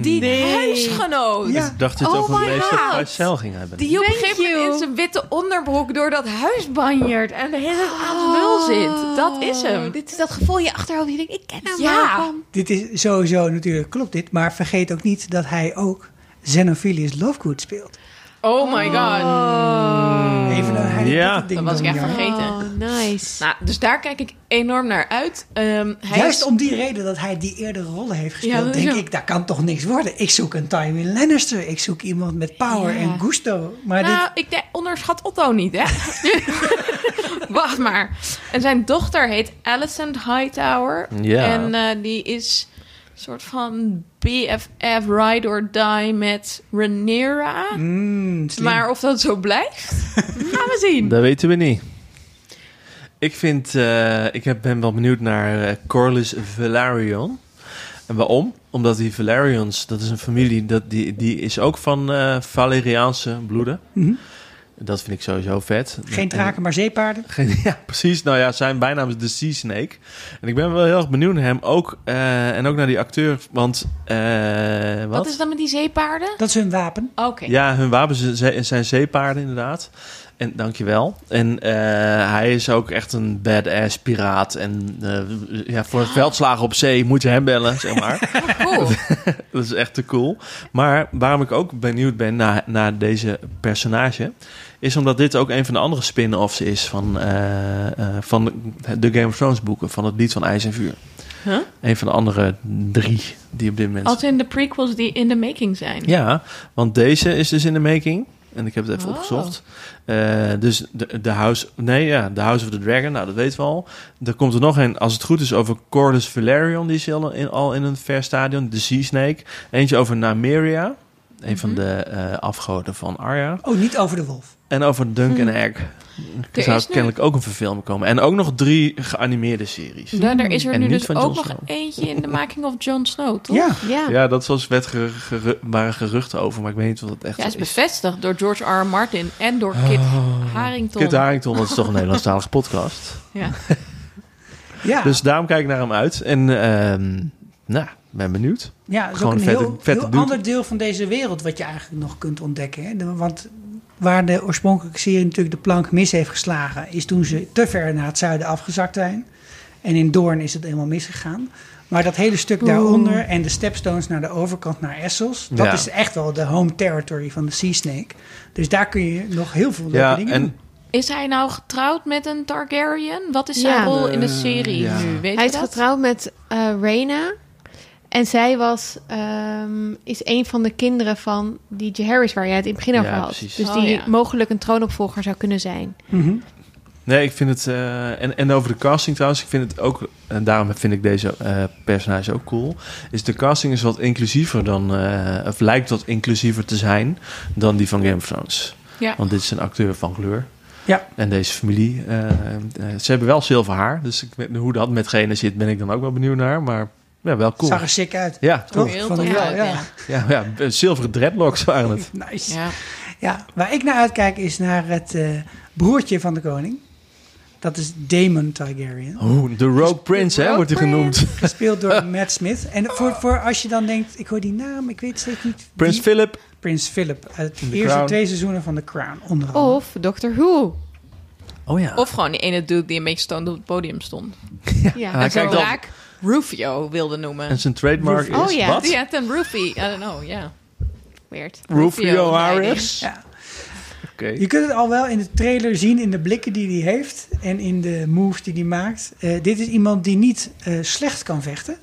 Die huisgenoot. Ja. ik dacht het Oh over my meester ging hebben. Die op een gegeven moment in zijn witte onderbroek door dat huis banjert en de hele tijd lul zit. Dat is hem. Oh, Dit is dat gevoel in je achterhoofd. Je denkt, ik ken hem Ja. wel van. Dit is sowieso natuurlijk, klopt dit. Maar vergeet ook niet dat hij ook Xenophilius Lovegood speelt. Oh my god. Even een Harry Ja. Potter ding Dat was ik echt ja. vergeten. Oh, nice. Nou, dus daar kijk ik enorm naar uit. Ehm, hij Juist is- om die reden dat hij die eerdere rollen heeft gespeeld, dat denk ik, daar kan toch niks worden. Ik zoek een Tywin Lannister. Ik zoek iemand met power Ja. en gusto. Maar dit, Nou, ik denk, onderschat Otto niet, hè? Wacht maar. En zijn dochter heet Alicent Hightower. Ja. En eh, die is soort van BFF Ride or Die met Rhaenyra. Mm, maar of dat zo blijft, gaan we zien. Dat weten we niet. Ik vind, eh, ik heb, ben wel benieuwd naar eh, Corlys Velaryon. En waarom? Omdat die Velaryons, dat is een familie, dat, die, die is ook van eh Valeriaanse bloeden. Mhm. Dat vind ik sowieso vet. Geen draken, maar zeepaarden. Geen- Ja, precies. Nou ja, zijn bijnaam is de Sea Snake. En ik ben wel heel erg benieuwd naar hem ook. eh, en ook naar die acteur. Want, eh, wat? Wat is dan met die zeepaarden? Dat is hun wapen. Oké. Ja, hun wapens zijn- zijn zeepaarden inderdaad. En dankjewel. En eh, hij is ook echt een badass piraat. En eh, ja, voor veldslagen op zee moet je hem bellen, zeg maar. Cool. dat is echt te cool. Maar waarom ik ook benieuwd ben naar, naar deze personage... is omdat dit ook een van de andere spin-offs is van, eh, eh, van de Game of Thrones boeken... van het Lied van IJs en Vuur. Huh? Een van de andere drie die op dit moment... Als in de prequels die in de making zijn. Ja, want deze is dus in de making. En ik heb het even Oh. opgezocht. Eh, dus de, de House... Nee, ja, de House of the Dragon. Nou, dat weten we al. Er komt er nog een, als het goed is, over Cordus Valerion. Die is al in, al in een ver stadion. De Sea Snake. Eentje over Nymeria. Een van Mhm. de eh, afgoden van Arya. Oh, niet over de wolf. En over Dunk en Egg. Er zou nu- kennelijk ook een verfilming komen. En ook nog drie geanimeerde series. Daar, er is er En nu dus ook nog eentje in de making of Jon Snow, toch? Ja. Ja. Ja, dat was geru- geru- waren geruchten over. Maar ik weet niet wat het echt Ja, is zo is. bevestigd door George R. R. Martin en door Kit Harington. Kit Harington, dat is toch een Nederlandstalige podcast. Ja. Ja, Dus daarom kijk ik naar hem uit. En ehm nou, ben benieuwd. ja dat is gewoon ook een vette- heel, vette heel dude. ander deel van deze wereld wat je eigenlijk nog kunt ontdekken. Hè? Want waar de oorspronkelijke serie natuurlijk de plank mis heeft geslagen... is toen ze te ver naar het zuiden afgezakt zijn. En in Doorn is het helemaal misgegaan. Maar dat hele stuk daaronder en de stepstones naar de overkant naar Essos... dat Ja. is echt wel de home territory van de Sea Snake. Dus daar kun je nog heel veel leuke Ja, dingen en doen. Is hij nou getrouwd met een Targaryen? Wat is zijn Ja. rol in de Eh, serie ja. nu? Weet Hij is dat? getrouwd met eh Rhaena. En zij was, ehm, is een van de kinderen van die Harris waar jij het in het begin over Ja, had. precies. Dus Oh, die ja. mogelijk een troonopvolger zou kunnen zijn. Mhm. Nee, ik vind het... eh, en, en over de casting trouwens, ik vind het ook... En daarom vind ik deze eh personage ook cool. Is de casting is wat inclusiever dan... eh, of lijkt wat inclusiever te zijn dan die van Game of Thrones. Ja. Want dit is een acteur van kleur. Ja. En deze familie... ze hebben wel zilver haar. Dus ik, weet- hoe dat met gene zit, ben ik dan ook wel benieuwd naar. Maar ja, wel cool. Zag er sick uit. Ja, Toch? Heel Van ja, uit, ja. ja. ja, ja, zilveren dreadlocks waren het. Nice. Ja. Ja, waar ik naar uitkijk is naar het eh, broertje van de koning. Dat is Daemon Targaryen. Oeh, de Rogue Prince, hè, Rogue wordt hij genoemd. Gespeeld door Matt Smith. En voor, voor als je dan denkt, ik hoor die naam, ik weet steeds niet. Prins Philip. Prins Philip. Uit de eerste Crown. twee seizoenen van The Crown, onder andere. Of Doctor Who. Oh ja. Of gewoon die ene dude die een beetje stoned op het podium stond. Ja, hij en zijn kijkt draak Rufio wilde noemen. En zijn trademark Oh is ja, wat? Ja, ten Rufy. I don't know, ja. weird. Rufio Harris. Ja. Oké. Je kunt het al wel in de trailer zien, in de blikken die hij heeft en in de moves die hij maakt. Eh, dit is iemand die niet eh, slecht kan vechten.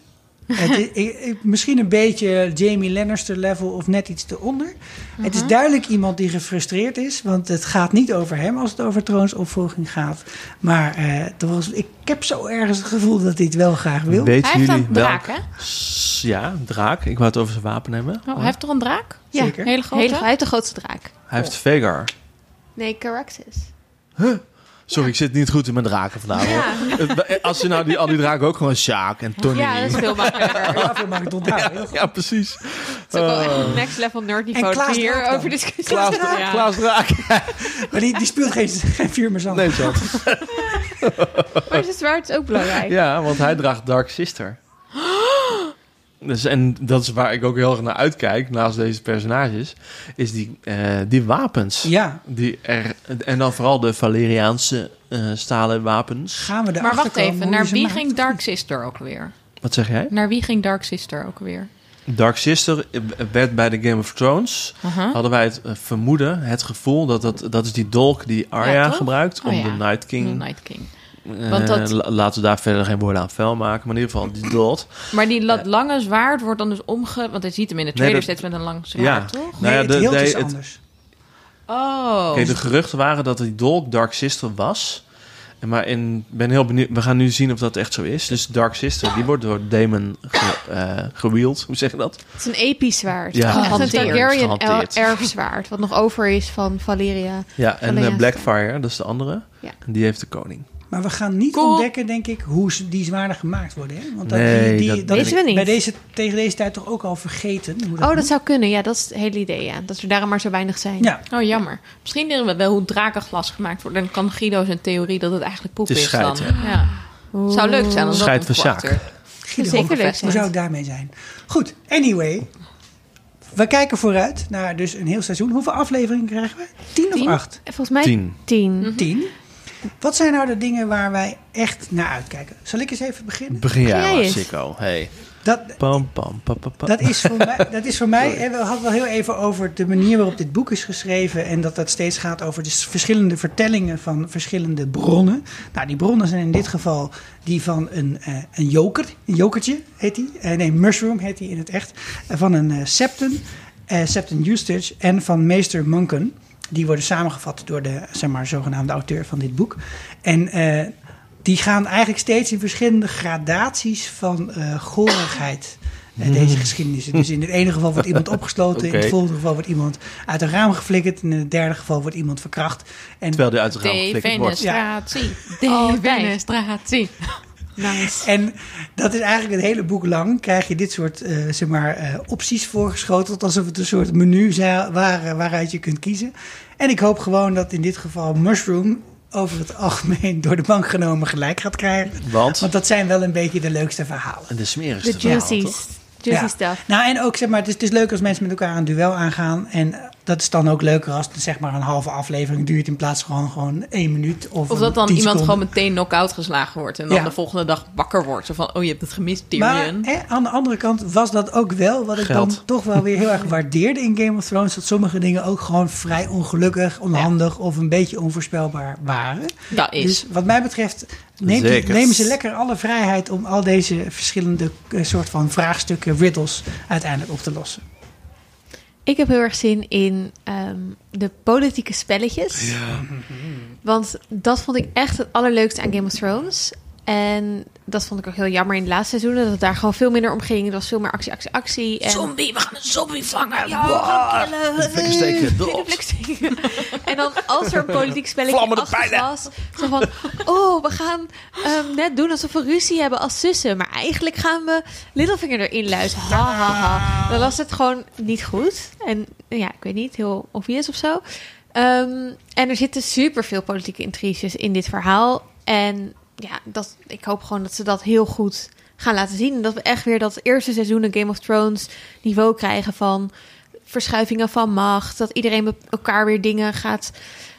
Het is- ik- ik- misschien een beetje Jamie Lannister level of net iets eronder. Het is duidelijk iemand die gefrustreerd is, want het gaat niet over hem als het over troonsopvolging gaat. Maar eh, er was, ik heb zo ergens het gevoel dat hij het wel graag wil. Hij heeft een wel? draak, hè? Ja, een draak. Ik wou het over zijn wapen hebben. Oh, hij heeft toch een draak? Ja, Zeker. Hele grote? Hele, hij heeft de grootste draak. Hij heeft Vegar. Nee, Caraxes. Sorry, ik zit niet goed in mijn draken vandaag. hoor. Het- Als je nou die, al die draken ook gewoon Sjaak en Tony. Ja, dat is veel makkelijker. Ja, veel het. Ja, precies. Het is ook wel echt een next level nerd niveau hier over discussiëren. Klaas, Ja. Klaas Draak. Maar die, die speelt geen, geen vuur meer zand. Nee, zo. Maar zijn zwaard is ook belangrijk. Ja, want hij draagt Dark Sister. Dus, en dat is waar ik ook heel erg naar uitkijk, naast deze personages, is die, eh, die wapens. Ja, Die er, en dan vooral de Valeriaanse eh, stalen wapens. gaan we er Maar wacht even, naar wie ging Dark Sister ook weer? Wat zeg jij? Naar wie ging Dark Sister ook weer? Dark Sister werd bij de Game of Thrones. Aha. Hadden wij het eh, vermoeden, het gevoel dat dat, dat is die dolk die Arya gebruikt Oh om ja. de Night King. The Night King. Eh, Want dat- la- laten we daar verder geen woorden aan vuil maken, maar in ieder geval die dolk. Maar die la- lange zwaard wordt dan dus omge... Want hij ziet hem in de trailer dat- steeds met een lang zwaard, Ja. toch? Nee, Nou ja, het de- is het- anders. Oh. Kijk, de geruchten waren dat die dolk Dark Sister was. En Maar in, ben heel benieuwd. We gaan nu zien of dat echt zo is. Dus Dark Sister, die wordt door Damon ge, eh, gewield. Hoe zeg je dat? Het is een episch zwaard. Ja, Echt een. Targaryen erfzwaard. Wat nog over is van Valeria. Ja, en eh, Blackfire, dat is de andere. Ja. En die heeft de koning. Maar we gaan niet Cool. ontdekken, denk ik, hoe ze- die zwaarden gemaakt worden. Hè? Want dat, Nee, die, die, dat dat ik- Weten we niet. bij deze, tegen deze tijd toch ook al vergeten. Hoe Oh, dat moet. zou kunnen. Ja, dat is het hele idee. Ja. Dat er daarom maar zo weinig zijn. Ja, Oh, jammer. Misschien leren we wel hoe drakenglas gemaakt wordt. Dan kan Guido zijn theorie dat het eigenlijk poep Het is dan. Ja. Zou leuk zijn als dat Scheid van Guido, Zeker leuk hoe zijn. zou het daarmee zijn? Goed, anyway. We kijken vooruit naar dus een heel seizoen. Hoeveel afleveringen krijgen we? Tien, Tien? of acht? Volgens mij Tien. tien. Tien. Wat zijn nou de dingen waar wij echt naar uitkijken? Zal ik eens even beginnen? Begin jij maar. Sikko. Hey. Dat, Pam, pam, pam, pam, pam. Dat is voor mij, dat is voor mij hè, we hadden wel heel even over de manier waarop dit boek is geschreven. En dat dat steeds gaat over de verschillende vertellingen van verschillende bronnen. Nou, die bronnen zijn in dit geval die van een, eh, een joker. Een jokertje heet die. Eh, nee, mushroom heet die in het echt. Eh, van een eh, septon. eh septon Eustace. En van meester Monken. Die worden samengevat door de zeg maar, zogenaamde auteur van dit boek. En eh, die gaan eigenlijk steeds in verschillende gradaties van eh gorigheid. eh, deze geschiedenissen. Dus in het ene geval wordt iemand opgesloten, in het volgende geval wordt iemand uit een raam geflikkerd, en in het derde geval wordt iemand verkracht. En, Terwijl die uit de raam geflikkerd wordt. Defenestratie. Altijd. Defenestratie. Nice. en dat is eigenlijk het hele boek lang. Krijg je dit soort eh, zeg maar, eh, opties voorgeschoteld. Alsof het een soort menu zou- waar, waaruit je kunt kiezen. En ik hoop gewoon dat in dit geval Mushroom over het algemeen door de bank genomen gelijk gaat krijgen. Want Want dat zijn wel een beetje de leukste verhalen. de smerigste De verhalen, juicies. toch? Juicy Ja. stuff. Nou, en ook zeg maar, het is, het is leuk als mensen met elkaar een duel aangaan. En eh, dat is dan ook leuker als het zeg maar een halve aflevering duurt in plaats van gewoon, gewoon één minuut. Of, Of dat dan iemand seconden. gewoon meteen knock-out geslagen wordt. En dan Ja. de volgende dag wakker wordt. Zo van, oh, je hebt het gemist, Maar Tyrion. hè, aan de andere kant was dat ook wel wat ik dan toch wel weer heel erg waardeerde in Game of Thrones. Dat sommige dingen ook gewoon vrij ongelukkig, onhandig of een beetje onvoorspelbaar waren. dat is. Dus wat mij betreft neemt, nemen ze lekker alle vrijheid om al deze verschillende eh, soort van vraagstukken, riddles uiteindelijk op te lossen. Ik heb heel erg zin in ehm, de politieke spelletjes. Want dat vond ik echt het allerleukste aan Game of Thrones. En dat vond ik ook heel jammer in de laatste seizoenen. Dat het daar gewoon veel minder om ging. Er was veel meer actie, actie, actie. En... Zombie, we gaan een zombie vangen. Ja, we gaan steken, steken. en dan als er een politiek spelletje Vlammende achter pijlen. was. Zo van, oh, we gaan ehm, net doen alsof we ruzie hebben als zussen. Maar eigenlijk gaan we Littlefinger erin luisteren. Ha, ha, ha. Dan was het gewoon niet goed. En ja, ik weet niet, heel obvious of zo. Ehm, en er zitten superveel politieke intriges in dit verhaal. En ja, dat, ik hoop gewoon dat ze dat heel goed gaan laten zien. En dat we echt weer dat eerste seizoen een Game of Thrones niveau krijgen van verschuivingen van macht. Dat iedereen elkaar weer dingen gaat.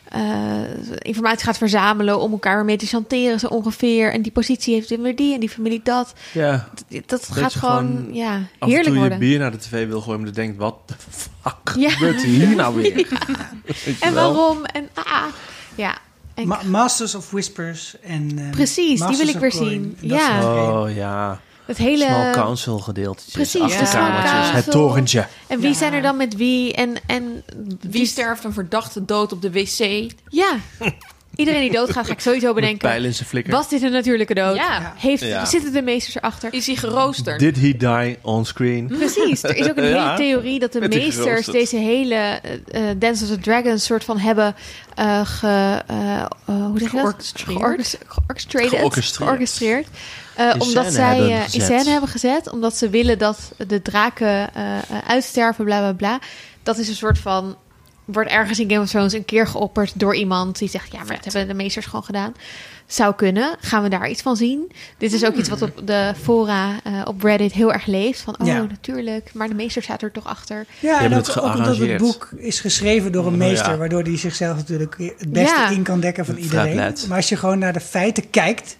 eh, informatie gaat verzamelen om elkaar weer mee te chanteren, zo ongeveer. En die positie heeft weer die en die familie dat. Ja, Dat, dat je gaat gewoon, gewoon ja, heerlijk toe je worden. bier naar de tv wil gooien, maar dan denkt, wat de fuck Ja. gebeurt hier nou weer? Je En waarom? En ah, ja. En Ma- Masters of Whispers en... eh, Precies, die wil ik weer Coin. zien. Ja. Oh ja, het hele. small council gedeeltetjes, Precies, de achterkamertjes, small het torentje. En wie Ja. zijn er dan met wie? En, en Wie sterft een verdachte dood op de wc? Ja, iedereen die doodgaat, ga ik sowieso Met bedenken. pijl in zijn flikker. Was dit een natuurlijke dood? Ja. Heeft, Ja. Zitten de meesters erachter? Is hij geroosterd? Did he die on screen? Precies, er is ook een Ja. hele theorie dat de meesters deze hele eh, eh, Dance of the Dragons soort van hebben eh ge, eh, eh, hoe zeg je dat? Georchestreerd. Georchest- Georchestreerd. Georchestreerd. Eh, omdat zij eh, in scène hebben gezet. Omdat ze willen dat de draken uitsterven, bla bla bla. Dat is een soort van. Wordt ergens in Game of Thrones een keer geopperd door iemand die zegt: Ja, maar dat hebben de meesters gewoon gedaan. Zou kunnen. Gaan we daar iets van zien? Dit is ook iets wat op de fora eh, op Reddit heel erg leeft. Van, oh, Ja. natuurlijk. Maar de meester staat er toch achter. Ja, en ook, het ook omdat het boek is geschreven door een Oh, meester, ja. waardoor hij zichzelf natuurlijk het beste Ja. in kan dekken van iedereen. Maar als je gewoon naar de feiten kijkt,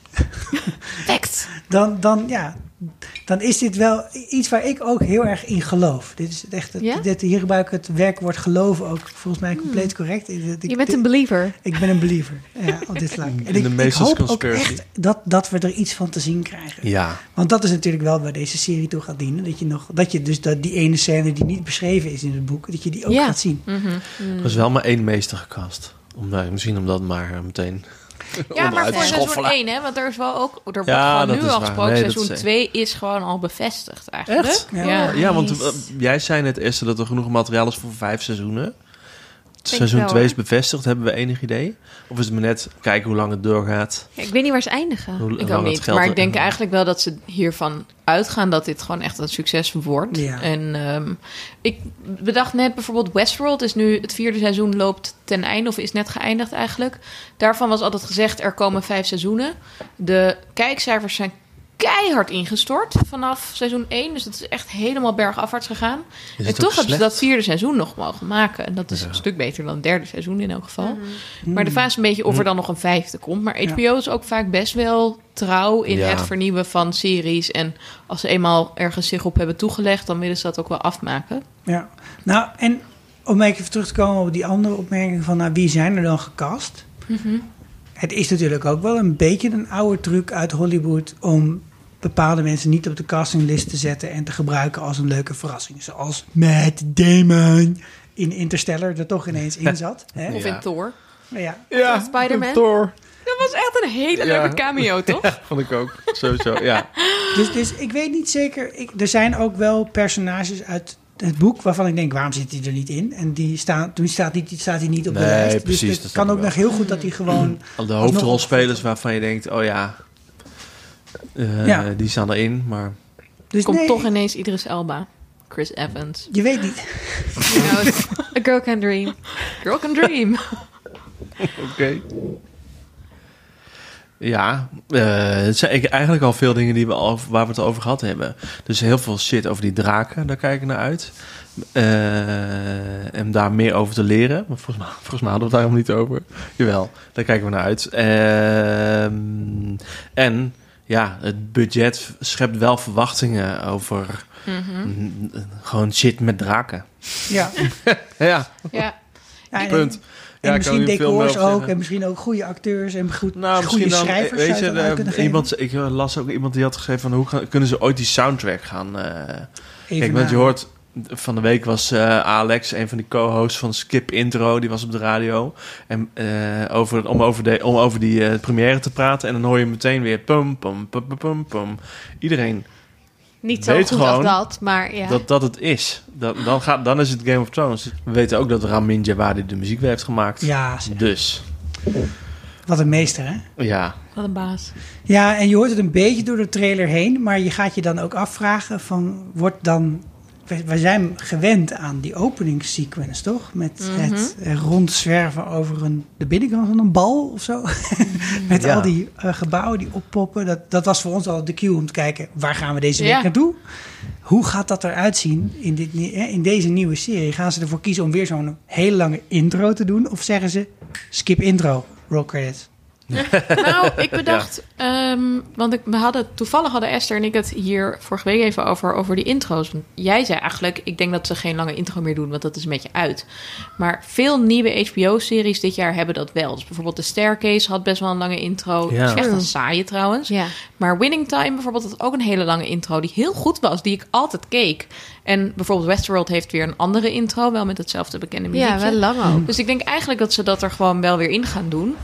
dan, dan, ja, dan is dit wel iets waar ik ook heel erg in geloof. Dit is echt het, Ja? dit, hier gebruik ik het werkwoord geloven ook volgens mij compleet correct. Ik, ik- Je bent een believer. ik ben een believer ja, op dit vlak. En de ik, hoop ook echt dat, dat we er iets van te zien krijgen. Ja, Want dat is natuurlijk wel waar deze serie toe gaat dienen. Dat je, nog, dat je dus dat die ene scène die niet beschreven is in het boek, dat je die ook Ja. gaat zien. er was wel maar één meester gekast. Om, daar- misschien om dat maar eh, meteen Ja, maar voor seizoen schoffelen. 1, hè? Want er is wel ook... Er wordt gewoon nu al gesproken. Nee, seizoen is- 2 is gewoon al bevestigd eigenlijk. Echt? Ja. Ja. Ja, want eh, jij zei net eerst dat er genoeg materiaal is voor vijf seizoenen. Seizoen wel, 2 is bevestigd, hebben we enig idee? Of is het maar net kijken hoe lang het doorgaat? Ja, ik weet niet waar ze eindigen. Hoe Ik ook niet. Maar ik denk eigenlijk wel dat ze hiervan uitgaan dat dit gewoon echt een succes wordt. Ja. En ehm, ik bedacht net bijvoorbeeld Westworld is nu het vierde seizoen loopt ten einde of is net geëindigd eigenlijk. Daarvan was altijd gezegd er komen vijf seizoenen. De kijkcijfers zijn keihard ingestort vanaf seizoen 1. Dus het is echt helemaal bergafwaarts gegaan. Is En toch hebben ze dat vierde seizoen nog mogen maken. En dat is Ja. een stuk beter dan het derde seizoen in elk geval. Mhm. Maar de vraag is een beetje of er dan nog een vijfde komt. Maar HBO is ook vaak best wel trouw in Ja. het vernieuwen van series. En als ze eenmaal ergens zich op hebben toegelegd, dan willen ze dat ook wel afmaken. Ja, nou en om even terug te komen op die andere opmerking van nou, wie zijn er dan gecast? Het is natuurlijk ook wel een beetje een oude truc uit Hollywood om bepaalde mensen niet op de castinglist te zetten en te gebruiken als een leuke verrassing. Zoals Matt Damon in Interstellar er toch ineens in zat. Hè? Of Ja. in Thor. Ja, Ja, Spider-Man? Thor. Dat was echt een hele Ja. leuke cameo, toch? Vond ik ook. Sowieso, ja. dus, dus ik weet niet zeker. Ik, er zijn ook wel personages uit het boek waarvan ik denk, waarom zit hij er niet in? En die staan, toen staat hij, staat hij niet op de Nee, lijst. precies, dus het kan ook nog heel goed dat hij gewoon Al de hoofdrolspelers waarvan je denkt, oh ja, eh, Ja. die staan erin. Maar Dus Komt nee, toch ineens Idris Elba. Chris Evans. je weet niet. You know, a girl can dream. Girl can dream. Oké. Ja, eh, het zijn eigenlijk al veel dingen die we al, waar we het over gehad hebben. Dus heel veel shit over die draken, daar kijk ik naar uit. Eh, en daar meer over te leren. Maar volgens mij, volgens mij hadden we het daar helemaal niet over. Jawel, daar kijken we naar uit. Ehm, en ja, het budget schept wel verwachtingen over mm, gewoon shit met draken. Ja. Ja, Ja. Ja, punt. En Ja, misschien decors ook. En misschien ook goede acteurs en goed, Nou, goede dan, schrijvers. weet je, eh, iemand, ik las ook iemand die had geschreven van hoe gaan- kunnen ze ooit die soundtrack gaan... eh Even kijk, want je hoort van de week was eh, Alex, een van die co-hosts van Skip Intro, die was op de radio. En eh, over, om, over de, om over die eh, première te praten. En dan hoor je meteen weer pum, pum, pum, pum, pum, pum. Iedereen Niet zo Weet goed als gewoon dat, maar ja. dat dat het is. Dat, dan, gaat, dan is het Game of Thrones. We weten ook dat Ramin Djawadi de muziek weer heeft gemaakt. Ja, zeg. Dus, wat een meester, hè? ja. Wat een baas. Ja, en je hoort het een beetje door de trailer heen, maar je gaat je dan ook afvragen van, wordt dan... We, we zijn gewend aan die openingssequence, toch? Met het eh, rondzwerven over een, de binnenkant van een bal of zo. Met Ja. al die eh, gebouwen die oppoppen. Dat, dat was voor ons al de cue om te kijken, waar gaan we deze week Ja. naartoe? Hoe gaat dat eruit zien in, dit, in deze nieuwe serie? Gaan ze ervoor kiezen om weer zo'n hele lange intro te doen? Of zeggen ze, skip intro, roll credits? Nou, ik bedacht, ehm, want ik, we hadden, toevallig hadden Esther en ik het hier vorige week even over, over die intro's. Want jij zei eigenlijk, ik denk dat ze geen lange intro meer doen, want dat is een beetje uit. Maar veel nieuwe HBO-series dit jaar hebben dat wel. Dus bijvoorbeeld The Staircase had best wel een lange intro. Ja. Is echt een saaie trouwens. ja. Maar Winning Time bijvoorbeeld had ook een hele lange intro die heel goed was, die ik altijd keek. En bijvoorbeeld Westworld heeft weer een andere intro, wel met hetzelfde bekende muziekje. ja, wel lang ook. Dus ik denk eigenlijk dat ze dat er gewoon wel weer in gaan doen.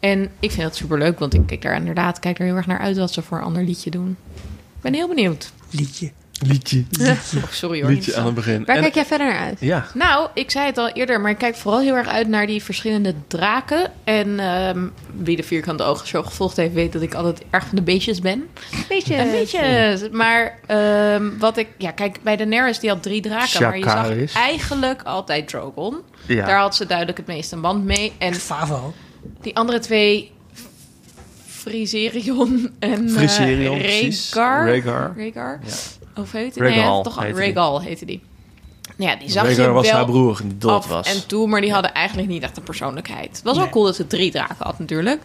En ik vind dat super leuk, want ik kijk daar inderdaad kijk er heel erg naar uit wat ze voor een ander liedje doen. Ik ben heel benieuwd. Liedje. Liedje. Oh, sorry hoor. Liedje aan het begin. Waar En- kijk jij verder naar uit? ja, Nou, ik zei het al eerder, maar ik kijk vooral heel erg uit naar die verschillende draken. En ehm, wie de Vierkante Ogen show gevolgd heeft, weet dat ik altijd erg van de beestjes ben. Beetje. Een. Maar ehm, wat ik... Ja, kijk, bij Daenerys die had drie draken. Maar je zag eigenlijk altijd Drogon. Ja. Daar had ze duidelijk het meest een band mee. En Favo. Die andere twee... Friserion en eh, Friserion, precies. Rhaegar. Rhaegar. Rhaegar. Ja. Of heet die? Rhaegal nee, toch heette die. Rhaegal heette die. Ja, die zag Rhaegar je was wel haar broer die dood was. en toe, maar die hadden eigenlijk niet echt een persoonlijkheid. Het was wel cool dat ze drie draken had natuurlijk.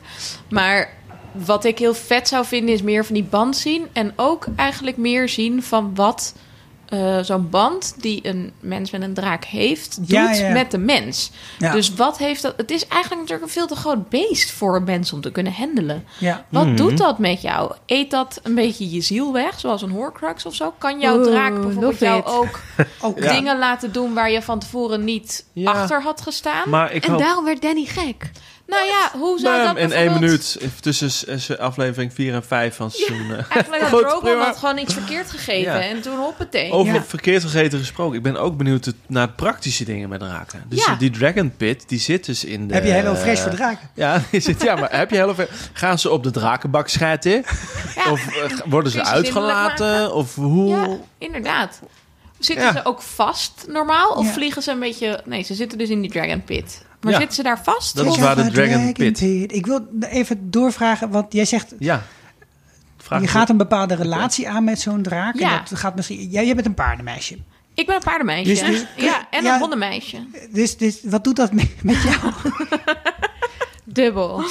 Maar wat ik heel vet zou vinden is meer van die band zien. En ook eigenlijk meer zien van wat eh, zo'n band die een mens met een draak heeft, doet Ja, ja. met de mens. Ja. Dus wat heeft dat... Het is eigenlijk natuurlijk een veel te groot beest voor een mens om te kunnen handelen. Ja. Wat Mhm. doet dat met jou? Eet dat een beetje je ziel weg, zoals een horcrux of zo? Kan jouw draak bijvoorbeeld jou ook Ook Ja. dingen laten doen waar je van tevoren niet Ja. achter had gestaan? Maar ik En hoop... daarom werd Danny gek. Nou ja, hoe zou Bam, dat in één minuut tussen s- s- aflevering 4 en 5 van seizoen. eh, Eigenlijk had Goed, Drogon had gewoon iets verkeerd gegeven Ja. en toen hoppatee. Over Ja. verkeerd vergeten gesproken. Ik ben ook benieuwd naar praktische dingen met draken. Dus Ja. die Dragon Pit, die zit dus in de... Heb je Hello Fresh voor draken? Ja, die zit, ja, maar heb je Hello Fresh... Gaan ze op de drakenbak schijten? Ja. Of eh, worden ze uitgelaten? Of hoe... Ja, inderdaad. Zitten Ja. ze ook vast normaal? Of Ja. vliegen ze een beetje... Nee, ze zitten dus in die Dragon Pit. Maar Ja. zitten ze daar vast? Dat is waar de Dragon Pit- Ik wil even doorvragen, want jij zegt... Ja. Vraag je gaat een bepaalde relatie aan met zo'n draak. Ja. En dat gaat misschien... Jij, jij bent een paardenmeisje. Ik ben een paardenmeisje. Dus- dus- ja, en ja. een hondenmeisje. Dus, dus wat doet dat met, met jou? Dubbel.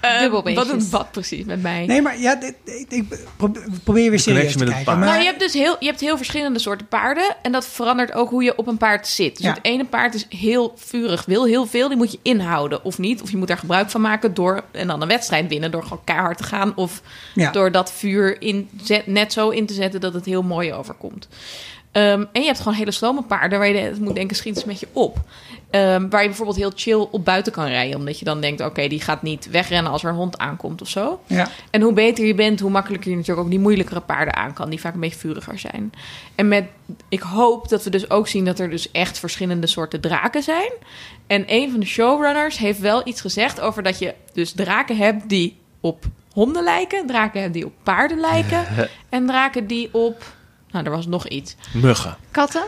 Eh, Dubbelbeestjes. wat doet wat precies met mij? Nee, maar ja, dit- ik, ik probeer, weer serieus te met het kijken. paard. Maar, Nou, je hebt dus heel, je hebt heel verschillende soorten paarden. En dat verandert ook hoe je op een paard zit. Dus Ja. het ene paard is heel vurig, wil heel veel. Die moet je inhouden of niet. Of je moet daar gebruik van maken door en dan een wedstrijd winnen. Door gewoon keihard te gaan. Of ja. door dat vuur in, zet- net zo in te zetten dat het heel mooi overkomt. Ehm, en je hebt gewoon hele slome paarden waar je de- moet denken, schiet eens met je op. Ehm, waar je bijvoorbeeld heel chill op buiten kan rijden. Omdat je dan denkt, oké, die gaat niet wegrennen als er een hond aankomt of zo. ja. En hoe beter je bent, hoe makkelijker je natuurlijk ook die moeilijkere paarden aan kan, die vaak een beetje vuriger zijn. En met, ik hoop dat we dus ook zien dat er dus echt verschillende soorten draken zijn. En een van de showrunners heeft wel iets gezegd over dat je dus draken hebt die op honden lijken, draken die op paarden lijken en draken die op, nou, er was nog iets. Muggen. Katten?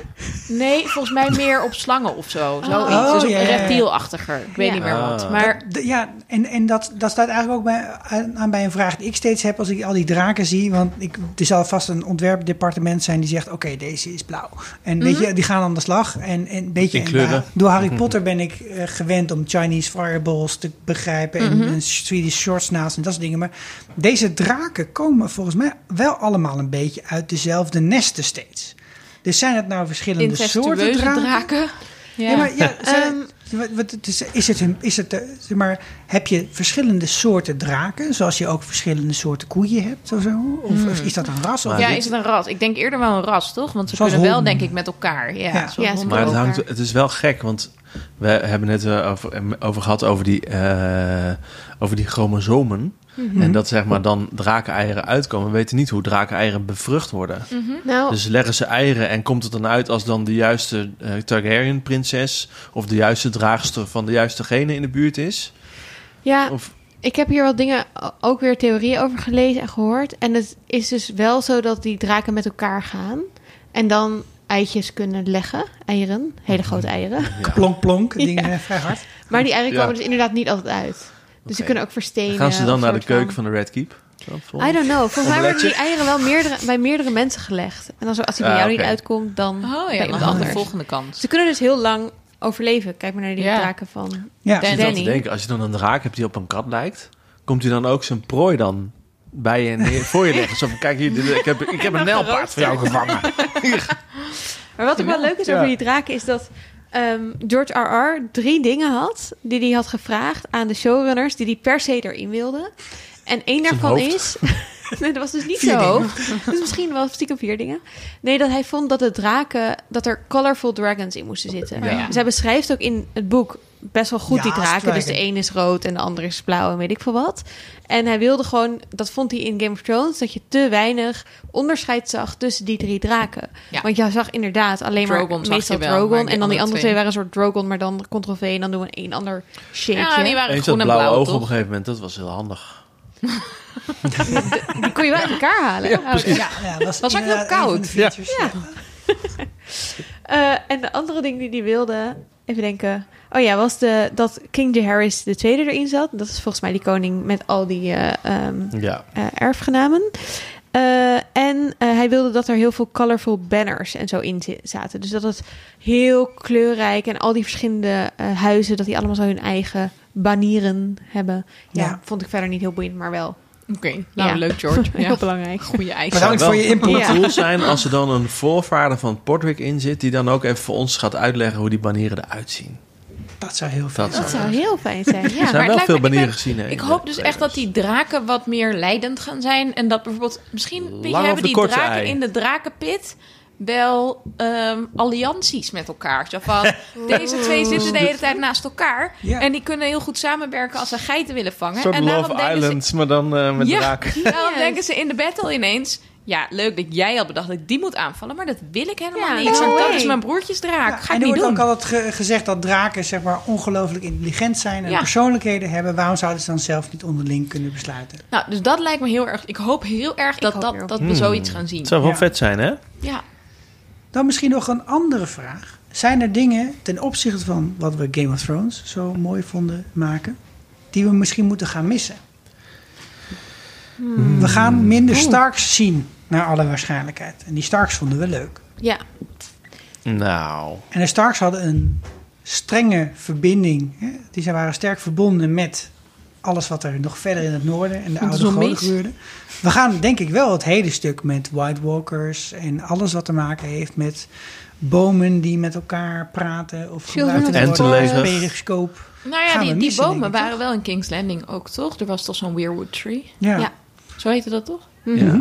Nee, volgens mij meer op slangen of zo. Zoiets. Oh, dus op reptielachtiger. Ik weet Ja. niet meer wat. Ah. Maar De- ja, en, en dat, dat staat eigenlijk ook bij, aan, bij een vraag die ik steeds heb als ik al die draken zie. Want ik, er zal vast een ontwerpdepartement zijn die zegt: Oké, deze is blauw. En weet je, die gaan aan de slag. En, en een beetje In en kleuren. daar- door Harry Potter ben ik eh, gewend om Chinese fireballs te begrijpen. En, en Swedish short snails en dat soort dingen. Maar deze draken komen volgens mij wel allemaal een beetje uit dezelfde nesten steeds. Dus zijn het nou verschillende soorten draken? draken. Ja. maar ja, zijn het- Ehm, het is, is het, een, is het eh, zeg maar, heb je verschillende soorten draken, zoals je ook verschillende soorten koeien hebt of zo? Of, of is dat een ras? Of ja, dit- is het een ras? Ik denk eerder wel een ras, toch? Want ze Zoals kunnen wel, honden. denk ik, met elkaar. Ja, Ja. Ja, Maar het, hangt, het is wel gek, want we hebben net eh, over, over gehad over die, eh, over die chromosomen. Mhm. En dat zeg maar dan drakeneieren uitkomen. We weten niet hoe drakeneieren bevrucht worden. Nou, Dus leggen ze eieren en komt het dan uit als dan de juiste eh, Targaryen-prinses... of de juiste draagster van de juiste gene in de buurt is? ja, Of, ik heb hier wat dingen ook weer theorieën over gelezen en gehoord. En het is dus wel zo dat die draken met elkaar gaan. En dan eitjes kunnen leggen. Eieren. Hele grote eieren. ja. Plonk, plonk, Ja. dingen vrij hard. Maar die eieren Ja. komen dus inderdaad niet altijd uit. Dus ze kunnen ook verstenen. Gaan ze dan naar de keuken van de Red Keep? I don't know. Volgens mij worden die eieren wel meerdere, bij meerdere mensen gelegd. En dan zo, als die bij Ah, jou niet uitkomt, dan Oh bij ja, iemand dan de volgende kant. Ze kunnen dus heel lang overleven. Kijk maar naar die Ja. draken van... Ja, te Danny. denken, als je dan een draak hebt die op een kat lijkt... komt hij dan ook zijn prooi dan bij je neer, voor je leggen? Zo van, kijk hier, ik heb, ik heb een nijlpaard voor jou gevangen. Maar wat ook wel leuk is Ja. over die draken is dat ehm, George R.R. drie dingen had die hij had gevraagd aan de showrunners die hij per se erin wilden. En één daarvan is. nee, dat was dus niet Vier zo hoog. Dus misschien wel stiekem vier dingen. Nee, dat hij vond dat de draken. dat er colorful dragons in moesten zitten. Ja. Dus hij beschrijft ook in het boek best wel goed die draken. Dus de een is rood en de andere is blauw en weet ik veel wat. En hij wilde gewoon, dat vond hij in Game of Thrones, dat je te weinig onderscheid zag tussen die drie draken. Ja. Want je zag inderdaad alleen Drogon maar meestal wel, Drogon. En dan die andere andere twee waren een soort Drogon, maar dan Ctrl-V en dan doen we een ander shapeje. Ja, die waren Eens groen en blauw, ogen op een gegeven moment, dat was heel handig. Die kon je wel uit elkaar halen. hè? Oh, ja, ja, dat Was ook heel van koud. de features, Ja. Eh, en de andere ding die hij wilde, even denken. Oh ja, was de, dat King Jaehaerys de tweede erin zat. Dat is volgens mij die koning met al die eh, ehm, Ja. eh, erfgenamen. Eh, en eh, hij wilde dat er heel veel colorful banners en zo in zaten. Dus dat het heel kleurrijk en al die verschillende eh, huizen, dat die allemaal zo hun eigen banieren hebben. Ja, Ja. vond ik verder niet heel boeiend, maar wel Oké, nou Ja. leuk George. heel Ja. belangrijk. Goeie eisen. Bedankt voor je input. cool zijn als er dan een voorvader van Portwick in zit... die dan ook even voor ons gaat uitleggen hoe die banieren eruit zien. Dat zou heel fijn Dat Dat zijn. zou heel fijn zijn. Er Ja. maar zijn wel veel banieren ben- gezien. hè, Ik hoop dus echt dat die draken wat meer leidend gaan zijn. En dat bijvoorbeeld misschien Lang hebben die draken ei? in de drakenpit wel ehm, allianties met elkaar. Zo van, deze twee zitten de hele tijd naast elkaar. Ja. En die kunnen heel goed samenwerken als ze geiten willen vangen. Een soort en Love ze- Islands, maar dan eh, met Ja. draken. Daarom Yes. denken ze in de battle ineens... Ja, leuk dat jij had bedacht dat ik die moet aanvallen. Maar dat wil ik helemaal Ja, niet. no dat is mijn broertjesdraak. Ja, Ga en ik er niet wordt doen. ook altijd ge- gezegd dat draken zeg maar, ongelooflijk intelligent zijn en Ja. persoonlijkheden hebben. Waarom zouden ze dan zelf niet onderling kunnen besluiten? Nou, dus dat lijkt me heel erg... Ik hoop heel erg dat, hoop dat, heel. dat we Hmm. zoiets gaan zien. Het zou wel Ja. vet zijn, hè? Ja. Dan misschien nog een andere vraag. Zijn er dingen ten opzichte van wat we Game of Thrones zo mooi vonden maken, die we misschien moeten gaan missen? We gaan minder Starks zien, naar alle waarschijnlijkheid. En die Starks vonden we leuk. Ja. Nou, En de Starks hadden een strenge verbinding. Hè? Die zij waren sterk verbonden met alles wat er nog verder in het noorden en de De oude goden gebeurde. We gaan denk ik wel het hele stuk met White Walkers en alles wat te maken heeft met bomen die met elkaar praten of gebruikt of worden periscoop. Nou ja, Gaan die, die bomen waren wel in King's Landing ook, toch? Er was toch zo'n weirwood tree? Ja. Ja. Zo heette dat toch? Mhm. ja.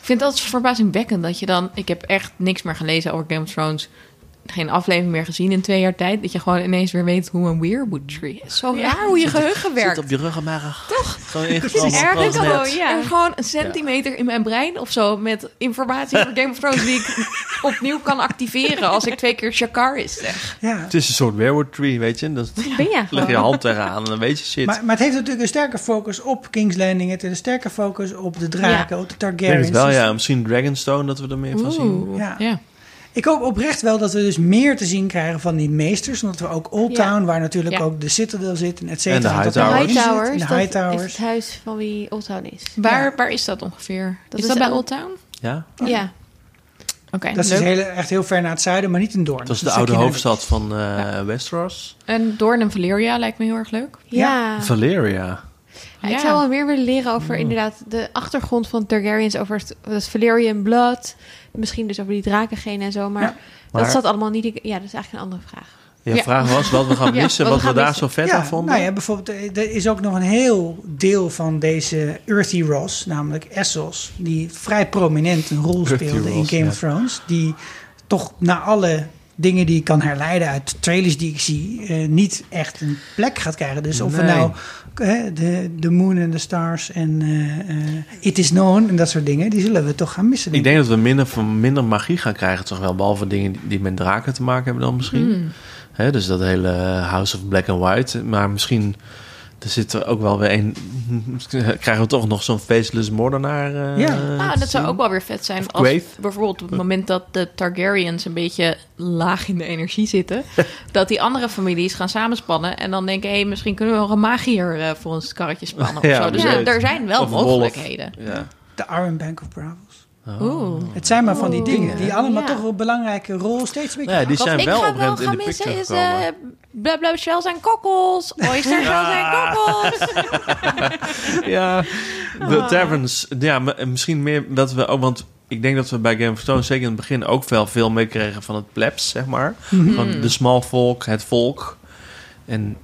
Ik vind dat verbazingwekkend dat je dan... Ik heb echt niks meer gelezen over Game of Thrones. Geen aflevering meer gezien in twee jaar tijd. Dat je gewoon ineens weer weet hoe een weirwood tree is. Zo raar hoe je geheugen Zit werkt. op je ruggenmerg. Toch? Gewoon Het is net. gewoon, ja. En gewoon een centimeter in mijn brein of zo... met informatie over Game of Thrones... die ik opnieuw kan activeren... als ik twee keer Shakaris zeg. Ja. Het is een soort werewood tree, weet je. Dan Ben je leg je hand tegenaan en dan weet je shit. Maar, maar het heeft natuurlijk een sterke focus op King's Landing. Het heeft een sterke focus op de draken, op de ik denk Targaryens. het wel, Dus ja. Misschien Dragonstone, dat we er meer van zien. Oeh, Ja. ja. Ik hoop oprecht wel dat we dus meer te zien krijgen van die meesters. Omdat we ook Old Town, Ja. waar natuurlijk Ja. ook de Citadel zit en et En de cetera. er De. Hightowers, En de dat is Hightowers. het huis van wie Old Town is. Waar, Ja. waar is dat ongeveer? Dat is, is dat bij Old Town? Ja? Ja. Oké, Dat is leuk. dus heel, echt heel ver naar het zuiden, maar niet in Doorn. Dat is de oude hoofdstad van eh, Westeros. En Doorn en Valeria lijkt me heel erg leuk. Ja. Valeria. Ja, ik zou wel meer willen leren over inderdaad de achtergrond van Targaryens, over het, het Valerian Blood. Misschien dus over die drakengenen en zo. Maar, Ja. Maar- dat zat allemaal niet. Ja, dat is eigenlijk een andere vraag. Je Ja. vraag was wat we gaan Ja, missen, wat wat we daar missen. zo vet ja, aan vonden. Nou ja, bijvoorbeeld, eh, er is ook nog een heel deel van deze Earthy Ross, namelijk Essos, die vrij prominent een rol Earthy speelde in Game ja. of Thrones. Die toch na alle dingen die ik kan herleiden uit trailers die ik zie, eh, niet echt een plek gaat krijgen. Dus of we nou de, de Moon and the Stars en eh, eh, It Is Known en dat soort dingen, die zullen we toch gaan missen. Ik denk dat we minder, van minder magie gaan krijgen, toch wel. Behalve dingen die- die met draken te maken hebben dan misschien. Hmm. Hè, dus dat hele House of Black and White. Maar misschien er zit er ook wel weer een... Krijgen we toch nog zo'n faceless moordenaar? eh, Ja. Nou, dat zou ook wel weer vet zijn Of als bijvoorbeeld op het moment dat de Targaryens een beetje laag in de energie zitten, dat die andere families gaan samenspannen en dan denken, hé, hey, misschien kunnen we wel een magier eh, voor ons karretje spannen of Ja, zo. Dus er zijn wel Of mogelijkheden. Ja. De Iron Bank of Bravos. Oeh. Het zijn maar van die Oeh. dingen die allemaal Ja. toch een belangrijke rol steeds een beetje Ja, die Wat zijn ik wel op in de missen is gekomen. eh bla bla shells en kokkels. Oyster shells en kokkels. Ja, de Ah. taverns. Ja, misschien meer dat we ook, want ik denk dat we bij Game of Thrones zeker in het begin ook wel veel meekregen van het plebs, zeg maar. Mhm. Van de small volk, het volk. En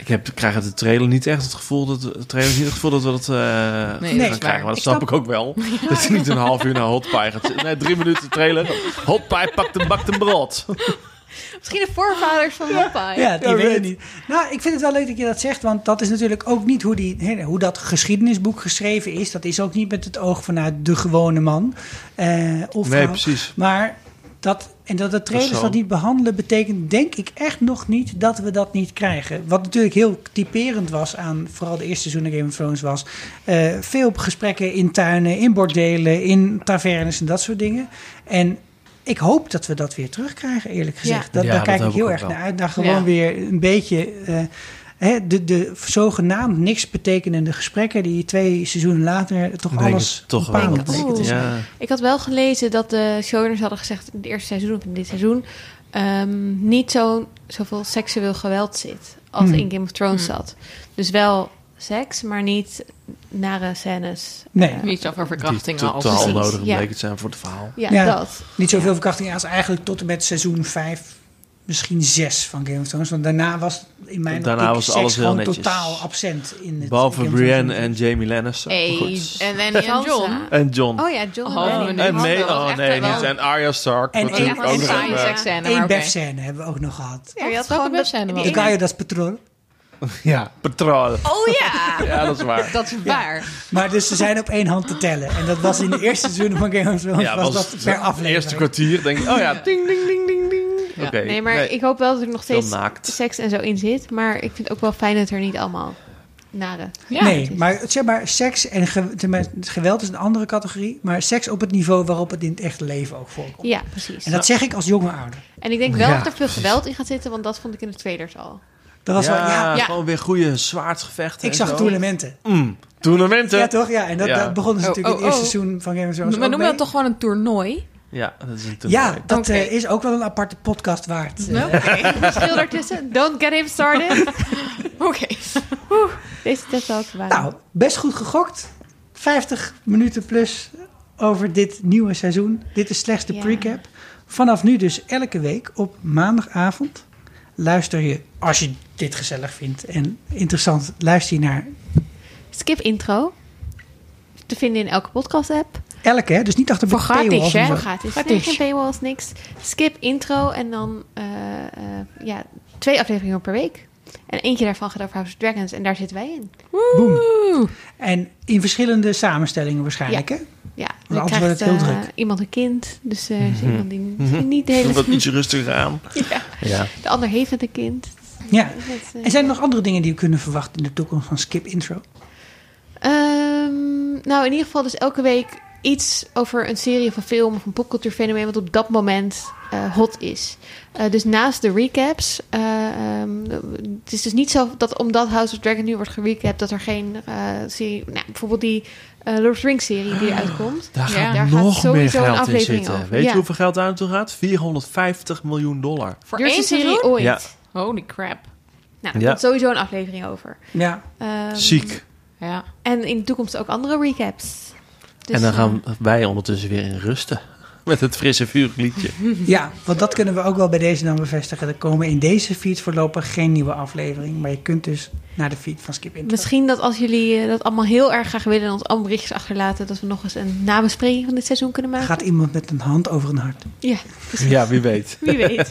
ik heb, ik krijg uit de trailer niet echt het gevoel dat de trailer niet het gevoel dat we dat eh Nee, gaan is krijgen. Maar dat Ik snap snap- ik ook wel. Dat je niet een half uur naar Hot Pie gaat zitten. Nee, drie minuten trailer. Hot Pie pakt een bakt een brood. Misschien de voorvaders van Popeye. Ja, die Ja, weet het niet. Nou, ik vind het wel leuk dat je dat zegt, want dat is natuurlijk ook niet hoe, die, hoe dat geschiedenisboek geschreven is. Dat is ook niet met het oog vanuit de gewone man. eh, of Nee, vrouw. precies. Maar dat, en dat de trailers dat niet behandelen, betekent denk ik echt nog niet dat we dat niet krijgen. Wat natuurlijk heel typerend was aan vooral de eerste seizoen Game of Thrones was. eh, veel gesprekken in tuinen, in bordelen, in tavernes en dat soort dingen. En ik hoop dat we dat weer terugkrijgen, eerlijk gezegd. Dat, Ja, daar dat kijk ik heel erg wel. naar uit. Naar gewoon Ja. weer een beetje eh, hè, de, de zogenaamd niks betekenende gesprekken... die twee seizoenen later toch Denk alles toch. Ja. Ik had wel gelezen dat de showrunners hadden gezegd in het eerste seizoen of in dit seizoen ehm, niet zo, zoveel seksueel geweld zit als Hmm. in Game of Thrones Hmm. zat. Dus wel seks, maar niet nare scènes. Nee. Eh, Niet zoveel Die verkrachtingen als totaal precies, nodig ja. bleek het zijn voor het verhaal. ja, Ja. dat. Niet zoveel verkrachting als eigenlijk tot en met seizoen 5, misschien 6 van Game of Thrones. Want daarna was in mijn Daarna optiek was seks alles heel gewoon netjes. totaal absent in het Behalve Brienne en Jamie Lannister. Hey, en Sansa. John. En John. Oh ja, John Oh, en Dany. nee. en nee, oh niet. En Arya Stark. En één- ook een Eén oké. befscène hebben we ook nog gehad. Ja, je had webscène was die De das Patrol. Ja, patrol. Oh ja, Ja, dat is waar. dat is waar. Maar dus ze zijn op één hand te tellen. En dat was in de eerste seizoen van Game of Thrones Ja, was, was dat per het aflevering. eerste kwartier denk ik, oh ja, ding, ding, ding, ding. Ja. Nee, maar ik hoop wel dat er nog steeds seks en zo in zit. Maar ik vind het ook wel fijn dat er niet allemaal nare... Ja, nee, maar zeg maar, seks en geweld is een andere categorie. Maar seks op het niveau waarop het in het echte leven ook voorkomt. Ja, precies. En dat zeg ik als jonge ouder. En ik denk wel Ja, dat er veel geweld in gaat zitten, want dat vond ik in de trailers al. Dat was ja, wel, ja, Ja. gewoon weer goede zwaardgevechten. ik zag zo. toernooimenten. Mm, toernooimenten. Ja, toch? Ja, en dat, Ja. dat begonnen ze Oh, natuurlijk in oh, het eerste oh. seizoen van Game of Thrones noemen we mee. dat toch gewoon een toernooi? Ja, dat is een. Ja, dat eh, is ook wel een aparte podcast waard. Eh, Oké. Verschil daartussen. Don't get him started. Oké. Deze test ook waar. Nou, best goed gegokt. 50 minuten plus over dit nieuwe seizoen. Dit is slechts de Ja. precap. Vanaf nu dus elke week op maandagavond luister je, als je dit gezellig vindt en interessant, luister je naar Skip intro. Te vinden in elke podcast app. Elke, hè? dus niet achter Voor de gratis, hè? zo. Voor gratis. Nee, geen paywalls, niks. Skip intro en dan eh, eh, ja, twee afleveringen per week. En eentje daarvan gaat over House of Dragons en daar zitten wij in. Boom. En in verschillende samenstellingen waarschijnlijk, hè? Ja, anders dan wordt krijgt het heel eh, druk. iemand een kind. Dus eh is iemand die misschien niet de hele... Wat ietsje rustiger aan. Ja. Ja. De ander heeft het een kind. Ja. Het, En zijn er nog andere dingen die we kunnen verwachten in de toekomst van Skip Intro? Ehm, nou, in ieder geval dus elke week iets over een serie of een film of een popcultuurfenomeen wat op dat moment eh, hot is. Eh, dus naast de recaps, eh, ehm, het is dus niet zo dat omdat House of Dragon nu wordt gerecapt dat er geen eh, serie, nou, bijvoorbeeld die eh, Lord of the Rings serie die eruit komt. Daar gaat Ja, daar gaat nog sowieso meer een geld in aflevering zitten. over. Weet je hoeveel geld daar naartoe gaat? 450 miljoen dollar. Voor Duurste één serie seizoen? ooit. Ja. Holy crap. Nou, Ja. komt sowieso een aflevering over. Ja, Ehm, Ziek. Ja. En in de toekomst ook andere recaps. Dus, en dan eh, gaan wij ondertussen weer in rusten. Met het frisse vurig liedje. Ja, want dat kunnen we ook wel bij deze dan bevestigen. Er komen in deze feed voorlopig geen nieuwe aflevering. Maar je kunt dus naar de feed van Skip Intro. Misschien dat als jullie eh, dat allemaal heel erg graag willen en ons allemaal berichtjes achterlaten, dat we nog eens een nabespreking van dit seizoen kunnen maken. Gaat iemand met een hand over een hart. Ja, Ja, wie weet. wie weet.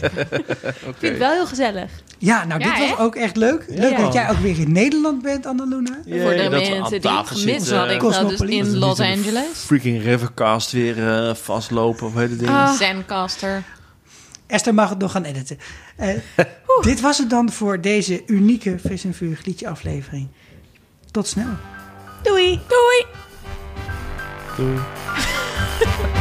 Ik vind het wel heel gezellig. Ja, nou, Ja, dit was ook echt leuk. Leuk Ja. dat jij ook weer in Nederland bent, Annaluna. Jee, Voor de dat mensen die gemist zitten. hadden, ik zat dus in Dat Los Angeles. Freaking Rivercast weer eh, vastlopen of hele dingen. Ah. Zencaster. Esther mag het nog gaan editen. Eh, dit was het dan voor deze unieke Fris en Vurig liedje aflevering. Tot snel. Doei! Doei! Doei.